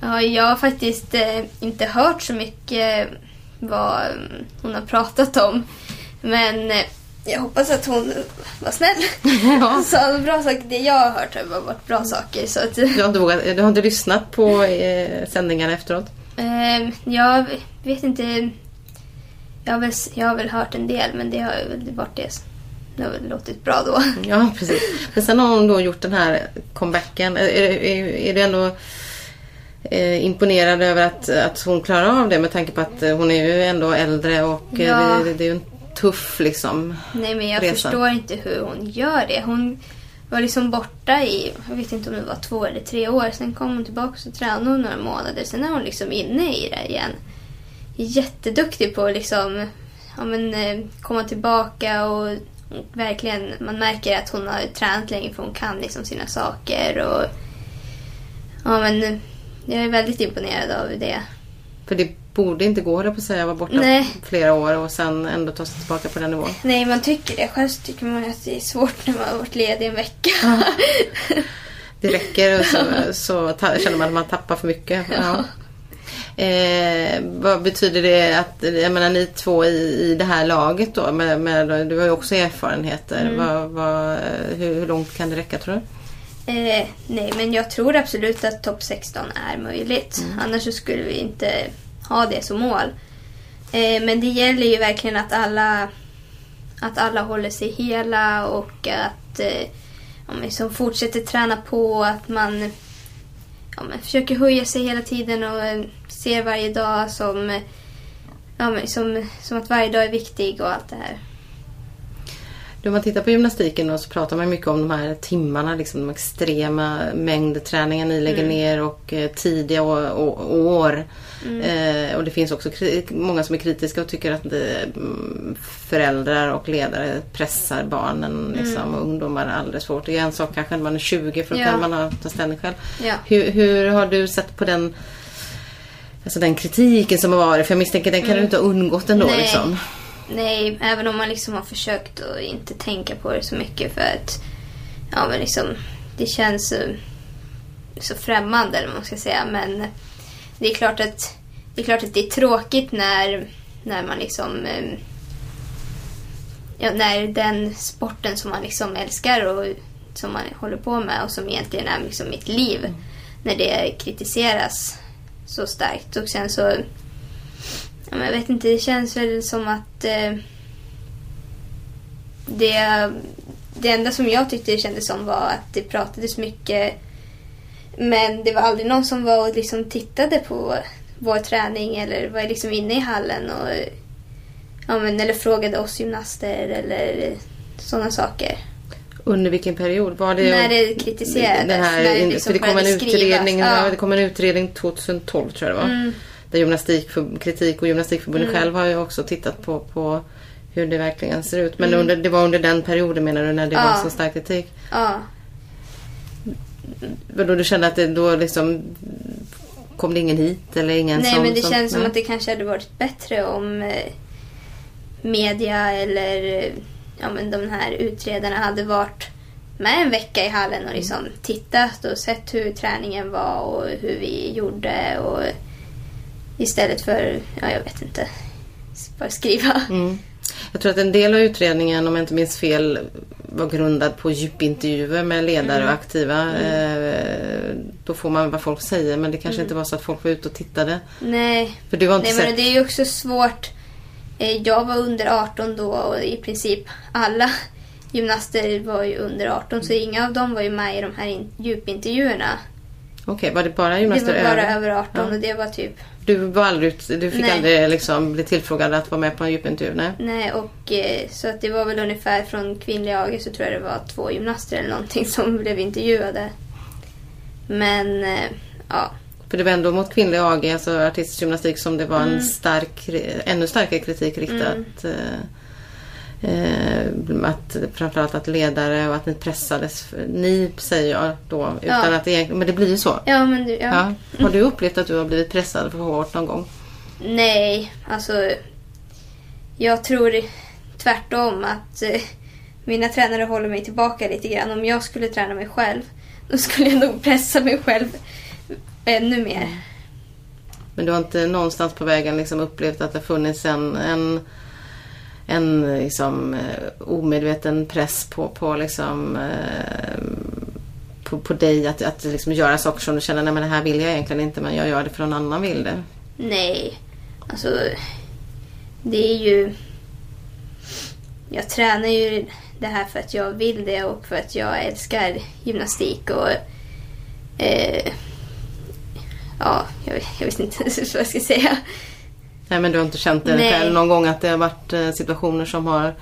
ja, jag har faktiskt eh, inte hört så mycket vad mm, hon har pratat om. Men eh, jag hoppas att hon var snäll. [LAUGHS] Ja. Så bra saker. Det jag har hört har varit bra saker. Så att, Du har inte, vågat, du har inte lyssnat på eh, sändningarna efteråt? Ehm, jag vet inte. Jag har, väl, jag har väl hört en del men det har väl varit det. Det har väl låtit bra då. [LAUGHS] Ja, precis. Men sen har hon då gjort den här comebacken. Är, är, är du ändå eh, imponerad över att, att hon klarar av det med tanke på att eh, hon är ju ändå äldre och eh, Ja. det, det är ju en tuff liksom. Nej men jag Resan. förstår inte hur hon gör det. Hon var liksom borta i, jag vet inte om det var två eller tre år. Sen kom hon tillbaka och tränade hon några månader. Sen är hon liksom inne i det igen. Jätteduktig på att liksom, ja, men, eh, komma tillbaka och verkligen, man märker att hon har tränat länge för hon kan liksom sina saker. Och, ja men jag är väldigt imponerad av det. För det borde inte gå, det på att säga, vara borta Nej. flera år och sen ändå ta sig tillbaka på den nivån. Nej, man tycker det. Själv tycker man att det är svårt när man har varit ledig en vecka. [LAUGHS] Det räcker och så, så känner man att man tappar för mycket. Ja. Eh, vad betyder det att, jag menar ni två i, i det här laget då, med, med, du har ju också erfarenheter. Mm. Vad, vad, hur, hur långt kan det räcka tror du? Eh, nej, men jag tror absolut att topp 16 är möjligt. Annars så skulle vi inte ha det som mål. Eh, men det gäller ju verkligen att alla, att alla håller sig hela och att eh, om man liksom fortsätter träna på. Att man, ja, försöker höja sig hela tiden och eh, ser varje dag som, ja, som, som att varje dag är viktig och allt det här. Om man tittar på gymnastiken då, så pratar man mycket om de här timmarna, liksom de extrema mängdträningar ni lägger Mm. ner och eh, tidiga år. Mm. Eh, och det finns också många som är kritiska och tycker att eh, mm, föräldrar och ledare pressar barnen liksom, och ungdomar alldeles för hårt. Det är en sak kanske när man är 20 för då Mm. Ja. kan man ha, ta ställning själv. Ja. Hur, hur har du sett på den Alltså den kritiken som har varit, för jag misstänker den kan du inte ha undgått ändå Mm. Nej. liksom. Nej, även om man liksom har försökt att inte tänka på det så mycket för att ja, men liksom, det känns så, så främmande eller vad man ska säga. Men det är klart att det är, klart att det är tråkigt när, när man liksom eh, ja, när den sporten som man liksom älskar och som man håller på med och som egentligen är liksom mitt liv när det kritiseras så starkt. Och sen så Ja, jag vet inte, det känns väl som att eh, det, det enda som jag tyckte det kändes som var att det pratades mycket men det var aldrig någon som var och liksom tittade på vår träning eller var liksom inne i hallen och ja, men, eller frågade oss gymnaster eller sådana saker. Under vilken period? Var det, När det kritiserades, Den här, när det liksom det kom en utredning, ja. ja. det kom en utredning 2012 tror jag det var. Mm. Där gymnastik för, kritik och gymnastikförbundet själv har ju också tittat på, på hur det verkligen ser ut. Men under, det var under den perioden menar du när det Mm. Ja. var så stark kritik? Ja, Var då du kände att det då liksom kom det ingen hit eller ingen Nej som... men det som, känns som att det kanske hade varit bättre om eh, media eller eh, ja, men de här utredarna hade varit med en vecka i hallen och liksom tittat och sett hur träningen var och hur vi gjorde och istället för, ja jag vet inte, bara skriva. Mm. Jag tror att en del av utredningen, om jag inte minns fel, var grundad på djupintervjuer med ledare Mm. och aktiva. Eh, då får man vad folk säger men det Mm. kanske inte var så att folk var ute och tittade. Nej, För du har inte Nej sett... men det är ju också svårt. Eh, Jag var under 18 då och i princip alla [LAUGHS] gymnaster var ju under 18 så inga av dem var ju med i de här in- djupintervjuerna. Okej, var det bara Det gymnaster var bara över? över 18 Ja. och det var typ Du, var aldrig, du fick Nej. aldrig liksom bli tillfrågad att vara med på en djupintervju? Nej. Nej, och eh, så att det var väl ungefär från kvinnliga AG så tror jag det var två gymnaster eller någonting [LAUGHS] som blev intervjuade. Men eh, ja, För det var ändå mot kvinnlig AG, alltså artistisk gymnastik, som det var Mm. en stark, ännu starkare kritik riktat. Eh, eh, att framförallt att ledare och att ni pressades. Ni säger jag då, utan Ja. att det men det blir ju så. ja men du, ja. Ja. Har du upplevt att du har blivit pressad för hårt någon gång? Nej, alltså jag tror tvärtom att eh, mina tränare håller mig tillbaka lite grann. Om jag skulle träna mig själv då skulle jag nog pressa mig själv ännu mer. Men du har inte någonstans på vägen liksom upplevt att det funnits en, en, en liksom, eh, omedveten press på, på, liksom, eh, på, på dig att, att liksom göra saker som du känner nej men det här vill jag egentligen inte men jag gör det för någon annan vill det. Nej, alltså det är ju... Jag tränar ju det här för att jag vill det och för att jag älskar gymnastik och... Eh, ja, jag, jag vet inte [LAUGHS] vad jag ska säga. Nej men du har inte känt det Nej. själv någon gång att det har varit eh, situationer som har,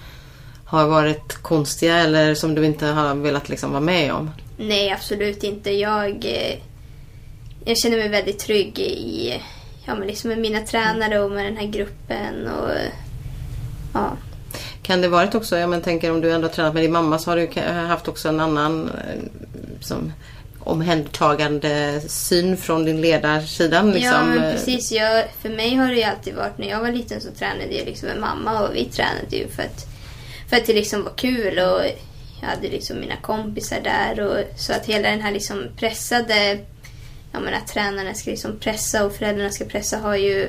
har varit konstiga eller som du inte har velat liksom vara med om? Nej, absolut inte. Jag, eh, jag känner mig väldigt trygg i ja, men liksom med mina tränare och med den här gruppen. Och, ja. Kan det varit också, jag men, tänker om du ändå har tränat med din mamma så har du haft också en annan eh, som omhändertagande syn från din ledarsidan. Liksom. ja, men eh, precis. Jag, för mig har det ju alltid varit, när jag var liten så tränade jag liksom med mamma och vi tränade ju för att, för att det liksom var kul och jag hade liksom mina kompisar där och så att hela den här liksom pressade, ja men att tränarna ska liksom pressa och föräldrarna ska pressa har ju,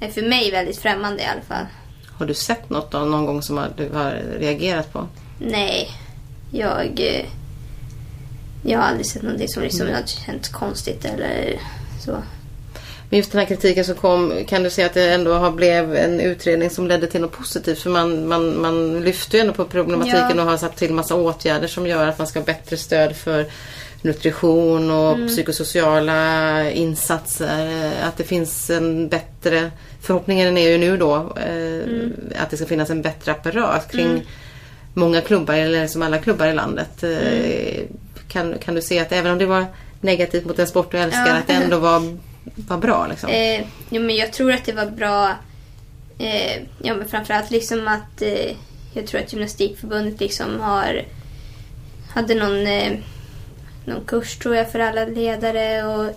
är för mig väldigt främmande i alla fall. Har du sett något då, någon gång som du har reagerat på? Nej, jag, eh, jag har aldrig sett någonting som liksom har känts konstigt eller så. Men just den här kritiken som kom, kan du säga att det ändå har blev en utredning som ledde till något positivt? För man, man, man lyfter ju ändå på problematiken Ja. och har satt till massa åtgärder som gör att man ska ha bättre stöd för, nutrition och psykosociala insatser. Att det finns en bättre, förhoppningen är ju nu då eh, att det ska finnas en bättre apparat kring många klubbar, eller som alla klubbar i landet. Eh, Kan, kan du se att även om det var negativt mot den sport du älskar, Ja. att det ändå var, var bra liksom? Eh, jo, men jag tror att det var bra. Eh, ja, men framförallt liksom att eh, jag tror att Gymnastikförbundet liksom har hade någon, eh, någon kurs tror jag för alla ledare och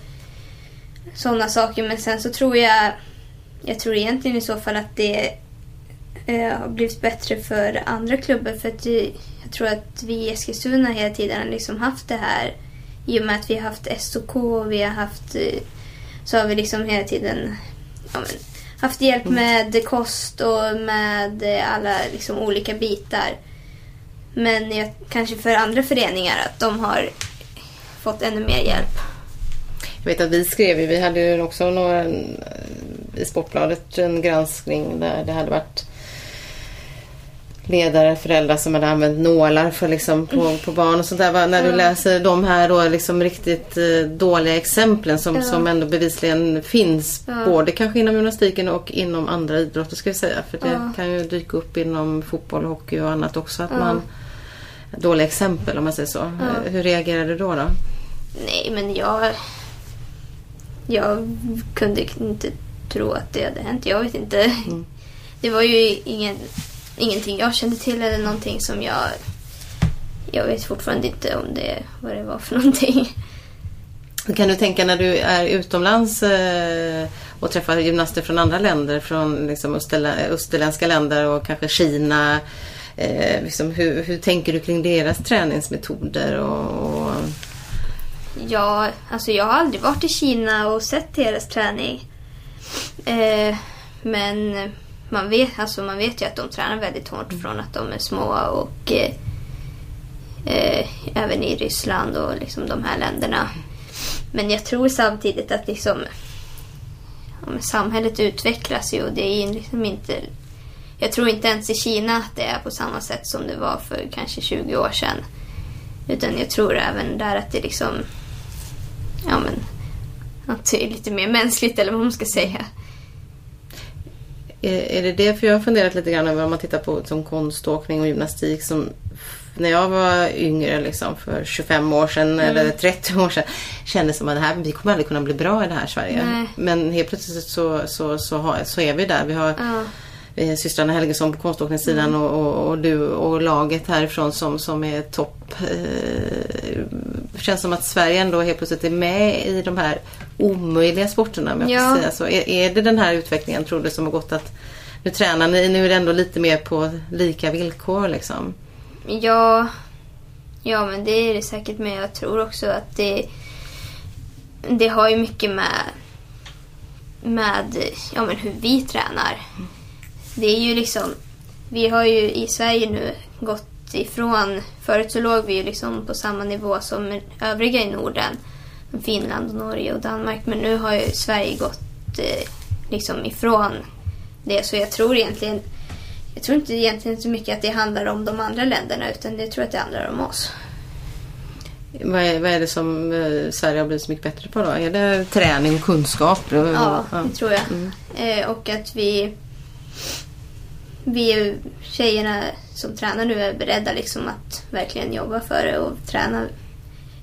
sådana saker. Men sen så tror jag, jag tror egentligen i så fall att det eh, har blivit bättre för andra klubbar. För att tror att vi i Eskilstuna hela tiden har liksom haft det här i och med att vi har haft SOK och vi har haft eh, så har vi liksom hela tiden ja, men, haft hjälp med kost och med eh, alla liksom olika bitar. Men jag, kanske för andra föreningar att de har fått ännu mer hjälp. Jag vet att vi skrev ju, vi hade ju också några, eh, i Sportbladet en granskning där det hade varit ledare, föräldrar som hade använt nålar för liksom på, på barn och sånt där. När du läser de här då liksom riktigt eh, dåliga exemplen som, Ja. som ändå bevisligen finns Ja. både kanske inom gymnastiken och inom andra idrotter ska jag säga. För det kan ju dyka upp inom fotboll, hockey och annat också att man Dåliga exempel om man säger så. Ja. Hur reagerar du då? då? Nej, men jag... Jag kunde inte tro att det hade hänt. Jag vet inte. Mm. Det var ju ingen, ingenting jag kände till eller någonting som jag... Jag vet fortfarande inte om det, vad det var för [LAUGHS] någonting. Kan du tänka när du är utomlands eh, och träffar gymnaster från andra länder, från liksom österlä- österländska länder och kanske Kina. Eh, liksom, hur, hur tänker du kring deras träningsmetoder? Och, och, Ja, alltså jag har aldrig varit i Kina och sett deras träning. Eh, men man vet, alltså man vet ju att de tränar väldigt hårt från att de är små och eh, eh, även i Ryssland och liksom de här länderna. Men jag tror samtidigt att liksom ja, samhället utvecklas ju och det är liksom inte jag tror inte ens i Kina att det är på samma sätt som det var för kanske 20 år sedan. Utan jag tror även där att det liksom ja men att det är lite mer mänskligt eller vad man ska säga. Är, är det det? För jag har funderat lite grann över om man tittar på som konståkning och gymnastik som när jag var yngre, liksom, för 25 år sedan eller 30 år sedan, kändes som att det här, vi kommer aldrig kunna bli bra i det här Sverige. Nej. Men helt plötsligt så, så, så, så är vi där. Vi har Ja. Eh, systrarna Helgesson på konståkningssidan och, och, och du och laget härifrån som, som är topp. Eh, känns som att Sverige ändå helt plötsligt är med i de här omöjliga sporterna. Om jag Ja. säga så. Är, är det den här utvecklingen tror du som har gått att nu tränar ni, nu är det ändå lite mer på lika villkor liksom? Ja, ja men det är det säkert. Men jag tror också att det, det har ju mycket med, med ja, men hur vi tränar. Det är ju liksom, vi har ju i Sverige nu gått ifrån, förut så låg vi ju liksom på samma nivå som övriga i Norden. Finland, och Norge och Danmark. Men nu har ju Sverige gått eh, liksom ifrån det. Så jag tror egentligen jag tror inte egentligen så mycket att det handlar om de andra länderna utan jag tror att det handlar om oss. Vad är, vad är det som eh, Sverige har blivit så mycket bättre på då? Är det träning och kunskap? Ja, det tror jag. Eh, och att vi, vi tjejerna som tränar nu är beredda liksom att verkligen jobba för det och träna.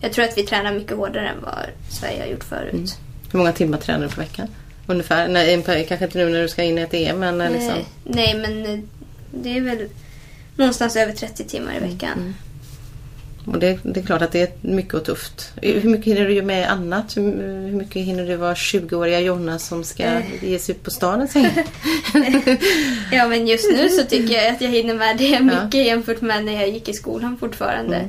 Jag tror att vi tränar mycket hårdare än vad Sverige har gjort förut. Hur många timmar tränar du på veckan? Ungefär? Nej, kanske inte nu när du ska in i ett EM men eh, liksom. Eh, nej, men eh, det är väl någonstans över 30 timmar i veckan. Och det, det är klart att det är mycket och tufft. Hur mycket hinner du med annat? Hur, hur mycket hinner du vara 20-åriga Jonna som ska Eh. ge sig ut på stan och säga? [LAUGHS] Ja, men just nu så tycker jag att jag hinner med det mycket Ja. jämfört med när jag gick i skolan fortfarande.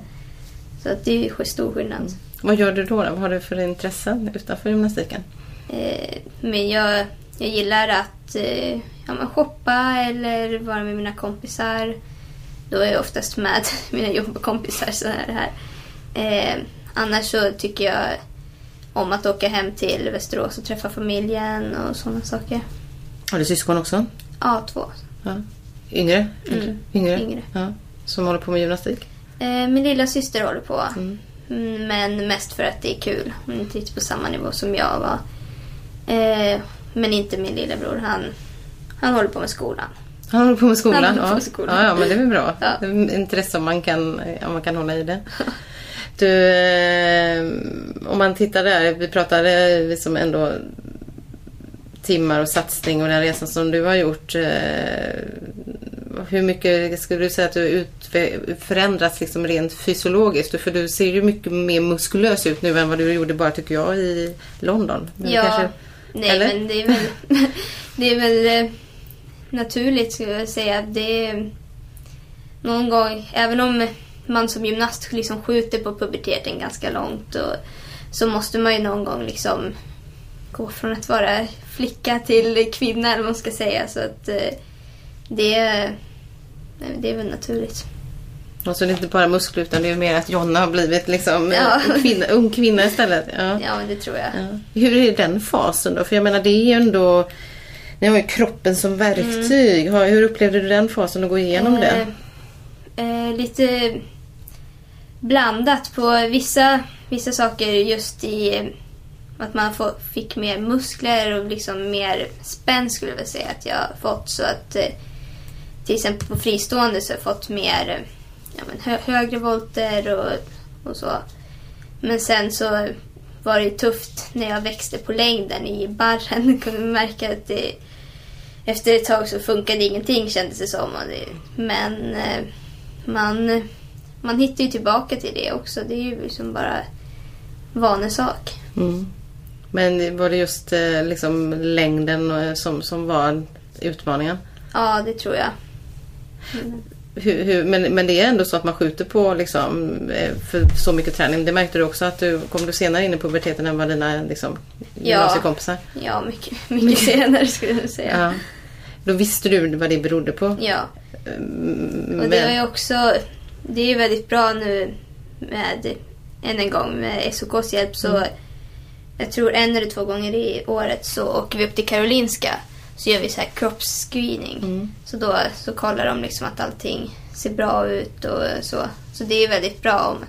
Så att det är stor skillnad. Vad gör du då, då? Vad har du för intressen utanför gymnastiken? Eh, men jag, jag gillar att eh, ja, shoppa eller vara med mina kompisar. Då är jag oftast med [LAUGHS] mina jobbkompisar. Så här. Eh, annars så tycker jag om att åka hem till Västerås och träffa familjen och sådana saker. Har du syskon också? Ja, två. Ja. Yngre? Mm. Yngre? Yngre. Ja. Som håller på med gymnastik? Eh, min lilla syster håller på. Mm. Mm, Men mest för att det är kul. Hon är inte riktigt på samma nivå som jag var. Eh, men inte min lillebror. Han, han håller på med skolan. Han håller på med skolan. Han på ja. med skolan. Ja, ja, men det är väl bra. Ja. Det är Intresse om man kan, om man kan hålla i det. [LAUGHS] Du, eh, om man tittar där. Vi pratade liksom ändå timmar och satsning och den resan som du har gjort. Eh, hur mycket skulle du säga att du förändrats liksom rent fysiologiskt? För du ser ju mycket mer muskulös ut nu än vad du gjorde bara tycker jag i London. Men Ja, kanske- nej eller? men det är väl, [LAUGHS] det är väl eh, naturligt skulle jag säga. Det är någon gång, även om man som gymnast liksom skjuter på puberteten ganska långt och, så måste man ju någon gång liksom gå från att vara flicka till kvinna eller vad man ska säga. Så att eh, det, nej, det är väl naturligt. Och så är det inte bara muskler utan det är mer att Jonna har blivit liksom Ja. en kvinna, ung kvinna istället. Ja. Ja, det tror jag. Ja. Hur är den fasen då? För jag menar det är ju ändå ni har ju kroppen som verktyg. Mm. Hur upplevde du den fasen att gå igenom det? Eh, eh lite blandat på vissa, vissa saker just i eh, att man få, fick mer muskler och liksom mer spänn skulle jag säga att jag har fått. Så att eh, till exempel på fristående så har jag fått mer eh, ja, men hö, högre volter och, och så. Men sen så var det ju tufft när jag växte på längden i barren. [LAUGHS] kunde man märka att det, efter ett tag så funkade ingenting kändes det som. Men eh, man, man hittar ju tillbaka till det också. Det är ju liksom bara vanesak. Mm. Men var det just eh, liksom längden eh, som, som var utmaningen? Ja, det tror jag. Hur, hur, men, men det är ändå så att man skjuter på liksom, eh, för så mycket träning. Det märkte du också att du kom du senare in i puberteten än vad dina liksom, gymnasiekompisar? Ja, mycket, mycket senare skulle jag säga. Ja. Då visste du vad det berodde på? Ja. Mm, Och det är men- också, det är väldigt bra nu med, än en gång med SOKs hjälp så Mm. jag tror en eller två gånger i året så åker vi upp till Karolinska så gör vi så här kroppsscreening. Mm. Så då så kollar de liksom att allting ser bra ut och så. Så det är ju väldigt bra om,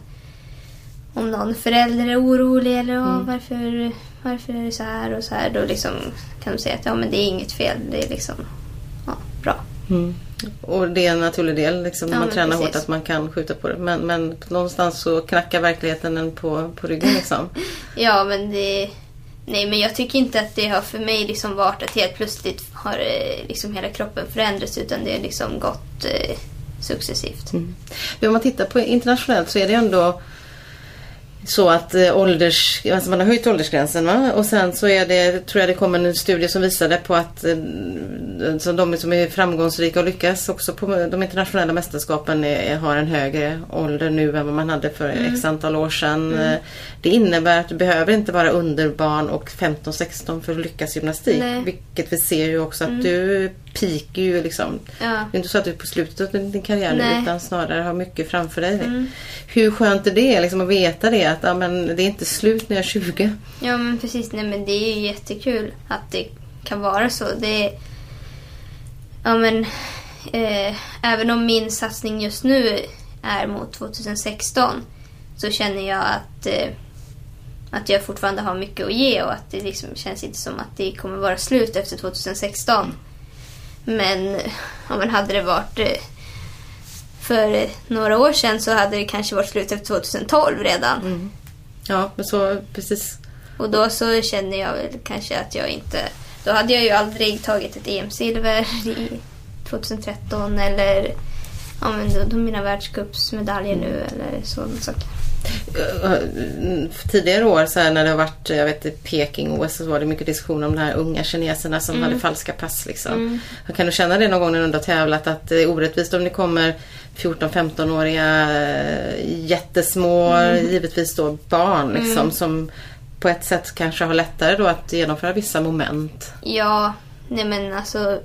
om någon förälder är orolig eller Mm. "Åh, varför, varför är det så här och så här. Då liksom kan de säga att ja, men det är inget fel. Det är liksom ja, bra. Mm. Och det är en naturlig del liksom, Ja, man tränar hårt precis. att man kan skjuta på det. Men, men någonstans så knackar verkligheten en på, på ryggen liksom. [LAUGHS] Ja, men det... Nej, men jag tycker inte att det har för mig liksom varit att helt plötsligt har eh, liksom hela kroppen förändrats utan det har liksom gått eh, successivt. Mm. Men om man tittar på internationellt så är det ändå så att eh, ålders, alltså man har höjt åldersgränsen va? och sen så är det, tror jag det kom en studie som visade på att eh, de som är framgångsrika och lyckas också på de internationella mästerskapen är, har en högre ålder nu än vad man hade för Mm. x antal år sedan. Eh, Det innebär att du behöver inte vara underbarn och 15-16 för att lyckas gymnastik. Nej. Mm. Vilket vi ser ju också att du peakar ju liksom. Ja. Det är inte så att du är på slutet av din karriär nu Nej. Mm. utan snarare har mycket framför dig. Hur skönt är det liksom, att veta det? Att ja, men, det är inte slut när jag är 20. Ja, men precis. Nej, men det är ju jättekul att det kan vara så. Det är, ja, men, eh, även om min satsning just nu är mot 2016 så känner jag att, eh, att jag fortfarande har mycket att ge och att det liksom känns inte som att det kommer vara slut efter 2016. Men, ja, men hade det varit eh, för några år sedan så hade det kanske varit slut efter 2012 redan. Ja, men så precis. Och då så känner jag väl kanske att jag inte... Då hade jag ju aldrig tagit ett EM-silver [LAUGHS] i 2013 eller ja, men då, då mina världscupsmedaljer nu eller sådana saker. Eh, Tidigare år så när det har varit jag vet, Peking-OS så var det mycket diskussion om de här unga kineserna som Mm. hade falska pass. Liksom. Kan du känna det någon gång när du har tävlat att det är orättvist om det kommer 14-15-åriga eh, jättesmå, Mm. givetvis då barn liksom, som på ett sätt kanske har lättare då att genomföra vissa moment. Ja, nej men alltså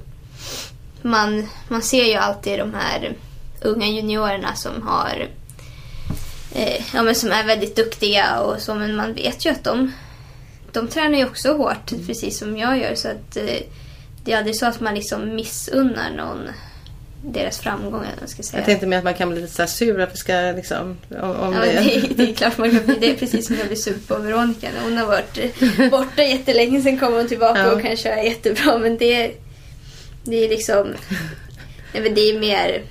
man, man ser ju alltid de här unga juniorerna som har eh, ja, men som är väldigt duktiga och så men man vet ju att de, de tränar ju också hårt precis som jag gör så att eh, det är aldrig så att man liksom missunnar någon deras framgång. Jag ska säga. Jag tänkte med att man kan bli lite så sur att vi ska liksom... Om, om Ja, det, det, det är klart man kan bli. Det är [LAUGHS] precis som jag blir sur på Veronica. Hon har varit eh, borta jättelänge, sen kommer hon tillbaka Ja. och kan köra jättebra. Men det, det är liksom... [LAUGHS] Nej, men det är mer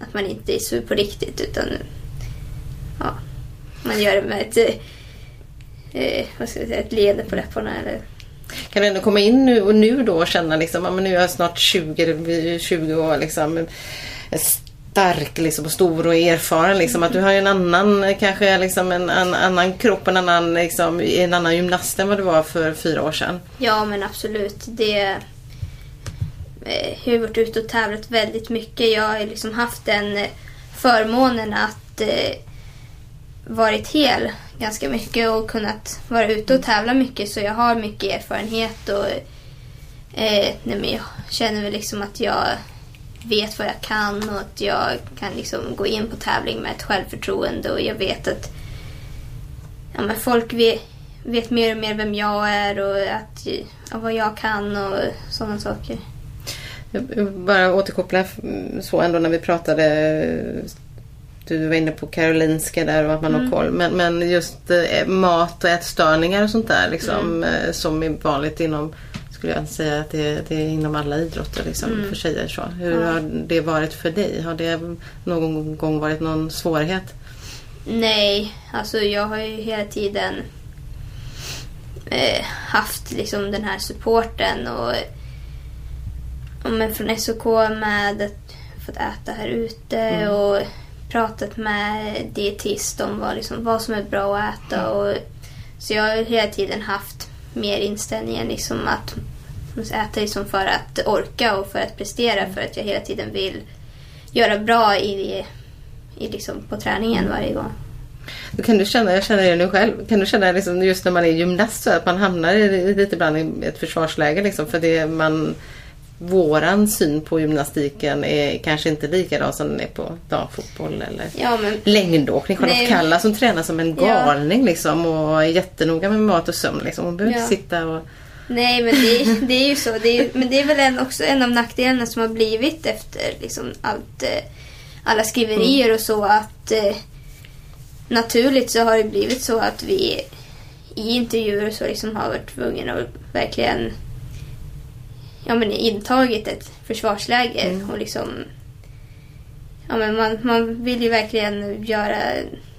att man inte är sur på riktigt utan man gör det med ett, eh, eh, vad ska jag säga, ett leende på läpparna. Eller, Kan du ändå komma in nu och nu då och känna liksom, men nu är jag snart 20, det blir 20 år liksom. Stark liksom och stor och erfaren liksom. Att du har en annan, kanske liksom en, en annan kropp, en annan, liksom, en annan gymnast än vad du var för fyra år sedan. ja men absolut. Det eh, jag har varit ute och tävlat väldigt mycket. Jag har liksom haft den eh, förmånen att eh, varit hel ganska mycket och kunnat vara ute och tävla mycket så jag har mycket erfarenhet och eh, nej, men jag känner väl liksom att jag vet vad jag kan och att jag kan liksom gå in på tävling med ett självförtroende och jag vet att ja, men folk vet, vet mer och mer vem jag är och att, ja, vad jag kan och sådana saker. Jag Bara återkoppla så ändå när vi pratade du var inne på Karolinska där och att man har koll. Men, men just eh, mat och ätstörningar och sånt där liksom, eh, som är vanligt inom skulle jag säga att det, det är inom alla idrotter liksom, för tjejer. Så. Hur har det varit för dig? Har det någon gång varit någon svårighet? Nej, alltså jag har ju hela tiden eh, haft liksom den här supporten och ja, men från SOK med att fått äta här ute och pratat med dietist om vad, liksom, vad som är bra att äta. Och, så jag har hela tiden haft mer inställningen liksom att äta liksom för att orka och för att prestera för att jag hela tiden vill göra bra i, i liksom på träningen varje gång. Då Kan du känna, jag känner det nu själv, kan du känna liksom just när man är gymnast så att man hamnar i, lite ibland i ett försvarsläge liksom för det man Våran syn på gymnastiken är kanske inte likadan som den är på damfotboll eller Ja, men längdåkning. Charlotte Nej. Kalla som tränar som en Ja. galning liksom och är jättenoga med mat och sömn. Liksom. Hon behöver Ja. inte sitta och... Nej, men det, det är ju så. Det är, men det är väl en, också en av nackdelarna som har blivit efter liksom allt, eh, alla skriverier och så att eh, naturligt så har det blivit så att vi i intervjuer och så liksom har varit tvungna att verkligen ja, men intagit ett försvarsläge och liksom ja, men man, man vill ju verkligen göra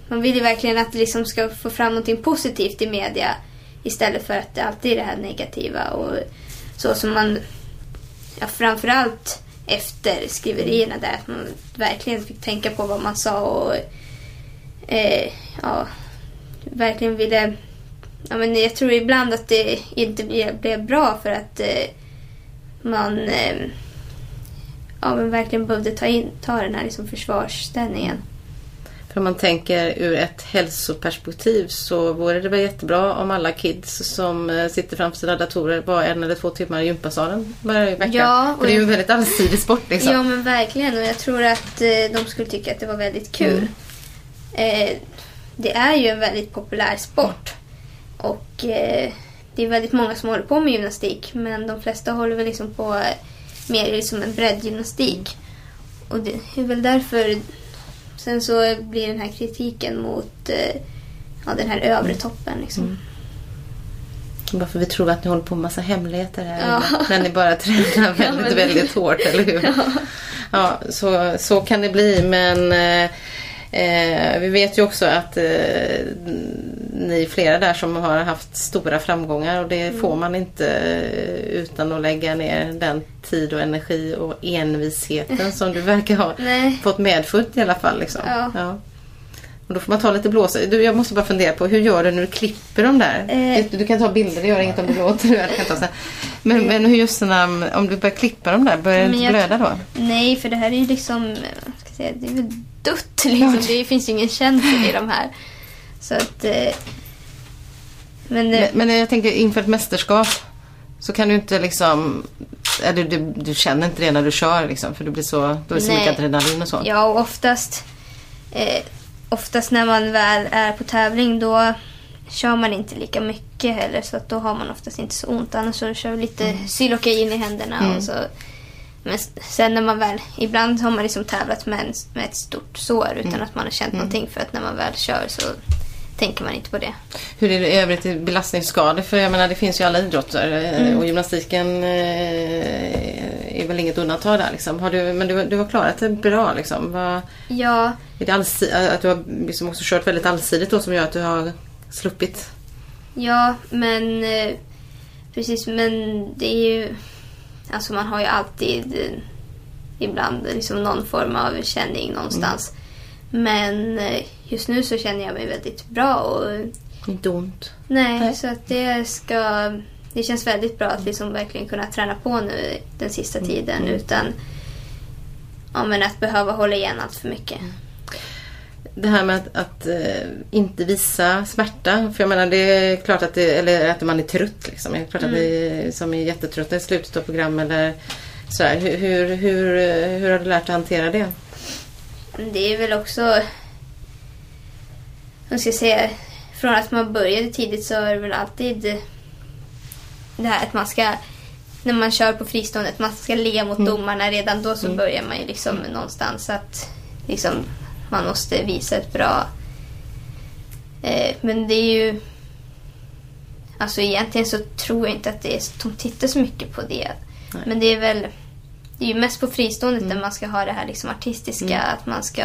man vill ju verkligen att det liksom ska få fram någonting positivt i media istället för att det alltid är det här negativa och så som man ja, framförallt efter skriverierna där att man verkligen fick tänka på vad man sa och eh, ja, verkligen ville ja, men jag tror ibland att det inte blev, blev bra för att eh, man eh, ja, men verkligen behövde ta, in, ta den här liksom försvarsställningen. För om man tänker ur ett hälsoperspektiv så vore det väl jättebra om alla kids som eh, sitter framför sina datorer var en eller två timmar i gympasalen varje vecka. Ja, och- För det är ju en väldigt allsidig sport liksom. Ja men verkligen och jag tror att eh, de skulle tycka att det var väldigt kul. Eh, det är ju en väldigt populär sport. Och eh, det är väldigt många som håller på med gymnastik men de flesta håller väl liksom på eh, mer som en breddgymnastik. Och det är väl därför sen så blir den här kritiken mot eh, ja, den här övre toppen liksom. Bara för vi tror att ni håller på med massa hemligheter här. Ja. När ni bara tränar [LAUGHS] väldigt, men- väldigt hårt, eller hur? [LAUGHS] Ja, så, så kan det bli. Men eh, vi vet ju också att eh, ni är flera där som har haft stora framgångar och det får man inte eh, utan att lägga ner den tid och energi och envisheten som du verkar ha [LAUGHS] fått medfött i alla fall. Liksom. Ja. Och då får man ta lite blåsor. Du, jag måste bara fundera på hur gör du när du klipper dem där? Eh. Du, du kan ta bilder, det gör inget om du låter. Jag kan ta sen. Men, men hur just när, om du börjar klippa dem där, börjar det inte blöda då? Nej, för det här är ju liksom, eh, ska säga, det är väl dött liksom. Det finns ju ingen känsla i de här. Så att... Eh, men, eh, Men, men jag tänker inför ett mästerskap så kan du inte liksom... Eller du, du känner inte det när du kör liksom, för du blir så, då är så Nej. mycket adrenalin och så. ja, och oftast, eh, oftast när man väl är på tävling då kör man inte lika mycket heller så att då har man oftast inte så ont. Annars så kör vi lite Mm. Xylocain i händerna och så Men sen när man väl, ibland har man liksom tävlat med, en, med ett stort sår utan att man har känt någonting för att när man väl kör så tänker man inte på det. Hur är det i övrigt i belastningsskador? För jag menar det finns ju alla idrotter eh, och gymnastiken eh, är väl inget undantag där liksom. Har du, men du, du har klarat det bra liksom. Vad, Ja, är det att du har liksom också kört väldigt allsidigt då som gör att du har sluppit? ja men eh, precis men det är ju, alltså man har ju alltid eh, ibland liksom någon form av känning någonstans. Men eh, just nu så känner jag mig väldigt bra och Inte ont. Nej, Nej. så att det ska... Det känns väldigt bra att liksom verkligen kunna träna på nu den sista tiden utan ja, men att behöva hålla igen allt för mycket. Det här med att, att eh, inte visa smärta. För jag menar det är klart att det, eller att man är trött liksom. Det är klart att vi Mm. som är jättetrötta i slutet av program eller sådär. Hur, hur, hur, hur har du lärt dig att hantera det? Det är väl också... Jag ska säga, från att man började tidigt så är det väl alltid det här att man ska... När man kör på fristående, att man ska le mot domarna. Redan då så börjar man ju liksom någonstans att liksom, man måste visa ett bra... Eh, men det är ju... Alltså egentligen så tror jag inte att det är, de tittar så mycket på det. Nej. Men det är väl... Det är ju mest på friståendet där man ska ha det här liksom artistiska. Att man ska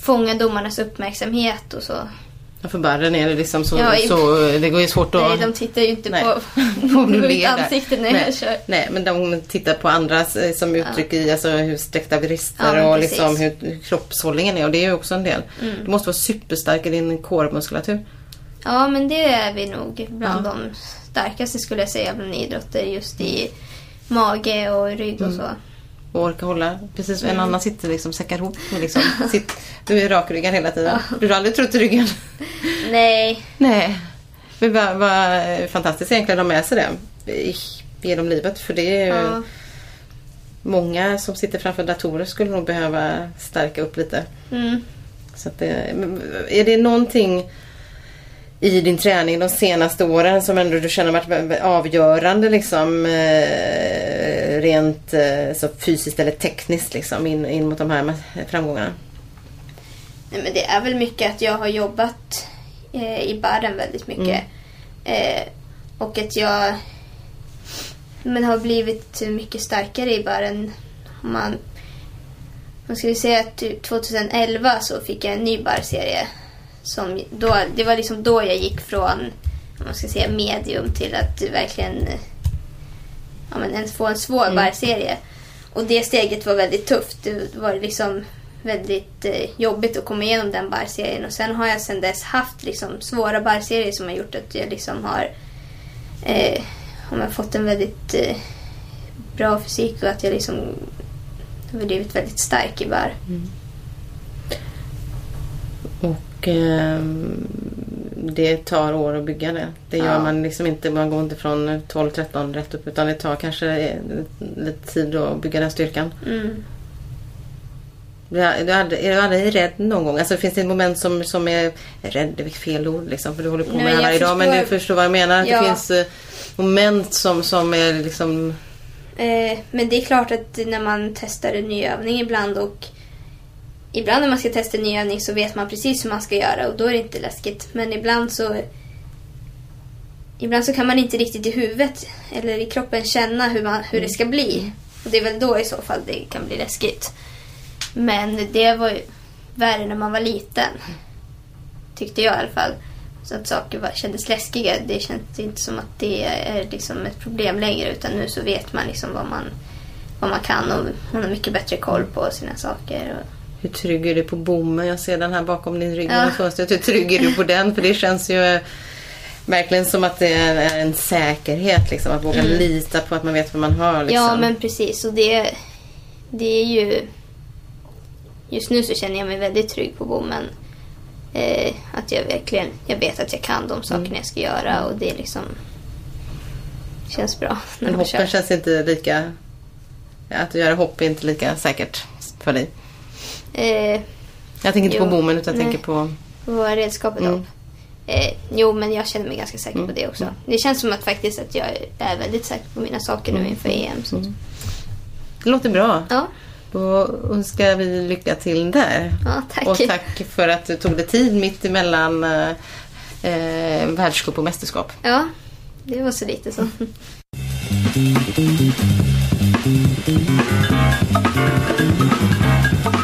fånga domarnas uppmärksamhet och så. Ja, För barren är det liksom så, Ja, i- så det går ju svårt att... Nej, de tittar ju inte Nej. på, På mitt ansikte när Nej. jag kör. Nej, men de tittar på andras eh, som uttryck i alltså, hur sträckta vrister Ja, och precis. liksom hur, hur kroppshållningen är. Och det är ju också en del. Mm. Du måste vara superstark i din kårmuskulatur. Ja, men det är vi nog bland de starkaste skulle jag säga bland idrotter. Just i mage och rygg Mm. och så. Och orka hålla. Precis, Mm. en annan sitter liksom säckar ihop. och Liksom, [LAUGHS] sitt, du är rakryggad hela tiden. Du har aldrig trott i ryggen? [LAUGHS] Nej, Nej. Men vad, vad fantastiskt egentligen att ha med sig det genom livet. För det är ju ja. många som sitter framför datorer skulle nog behöva stärka upp lite. Mm. Så det, är det någonting i din träning de senaste åren som ändå du känner varit avgörande liksom eh, rent eh, så fysiskt eller tekniskt liksom in, in mot de här framgångarna? Nej, men det är väl mycket att jag har jobbat eh, i baren väldigt mycket. Eh, och att jag men har blivit mycket starkare i baren. Om Man, man skulle säga att typ 2011 så fick jag en ny barserie. Som då, det var liksom då jag gick från man ska säga medium till att verkligen ja, men ens få en svår barserie. Och det steget var väldigt tufft. Det var liksom väldigt eh, jobbigt att komma igenom den barserien. Och sen har jag sen dess haft liksom svåra barserier som har gjort att jag liksom har eh, jag fått en väldigt eh, bra fysik och att jag liksom har blivit väldigt stark i bar. Och ehm, det tar år att bygga det. Det gör Ja. man liksom inte. Man går inte från 12-13 rätt upp utan det tar kanske lite tid att bygga den styrkan. Mm. Du är, du aldrig, är du aldrig rädd någon gång? Alltså finns det ett moment som, som är rädd, det är fel ord liksom för du håller på Nej, med det här jag varje dag. Men du förstår vad jag menar? Ja. det finns eh, moment som, som är liksom... Eh, men det är klart att när man testar en ny övning ibland och ibland när man ska testa en ny övning så vet man precis hur man ska göra och då är det inte läskigt. Men ibland så ibland så kan man inte riktigt i huvudet eller i kroppen känna hur, man, hur det ska bli. Och det är väl då i så fall det kan bli läskigt. Men det var ju värre när man var liten. Tyckte jag i alla fall. Så att saker var, kändes läskiga. Det känns inte som att det är liksom ett problem längre. Utan nu så vet man liksom vad man, vad man kan och man har mycket bättre koll på sina saker. Och, Hur trygg är du på bommen? Jag ser den här bakom din rygg. Ja. Hur trygg är du på den? För det känns ju verkligen som att det är en säkerhet. Liksom, att våga lita på att man vet vad man har. Liksom. Mm. Ja, men precis. Och det, det är ju... Just nu så känner jag mig väldigt trygg på bommen. Eh, att jag verkligen jag vet att jag kan de sakerna Mm. jag ska göra och det liksom känns bra. när Men hoppen känns inte lika... Att göra hopp är inte lika säkert för dig. Eh, jag tänker inte jo, på bommen utan jag tänker på... Vad redskapet mm. Upp. Eh, jo, men jag känner mig ganska säker mm. på det också. Mm. Det känns som att faktiskt att jag är väldigt säker på mina saker nu mm. inför mm. EM. Så. Det låter bra. Ja. Då önskar vi lycka till där. Ja, tack. Och tack för att du tog dig tid mitt emellan eh, eh världscup och mästerskap. Ja, det var så lite så. Mm. [LAUGHS]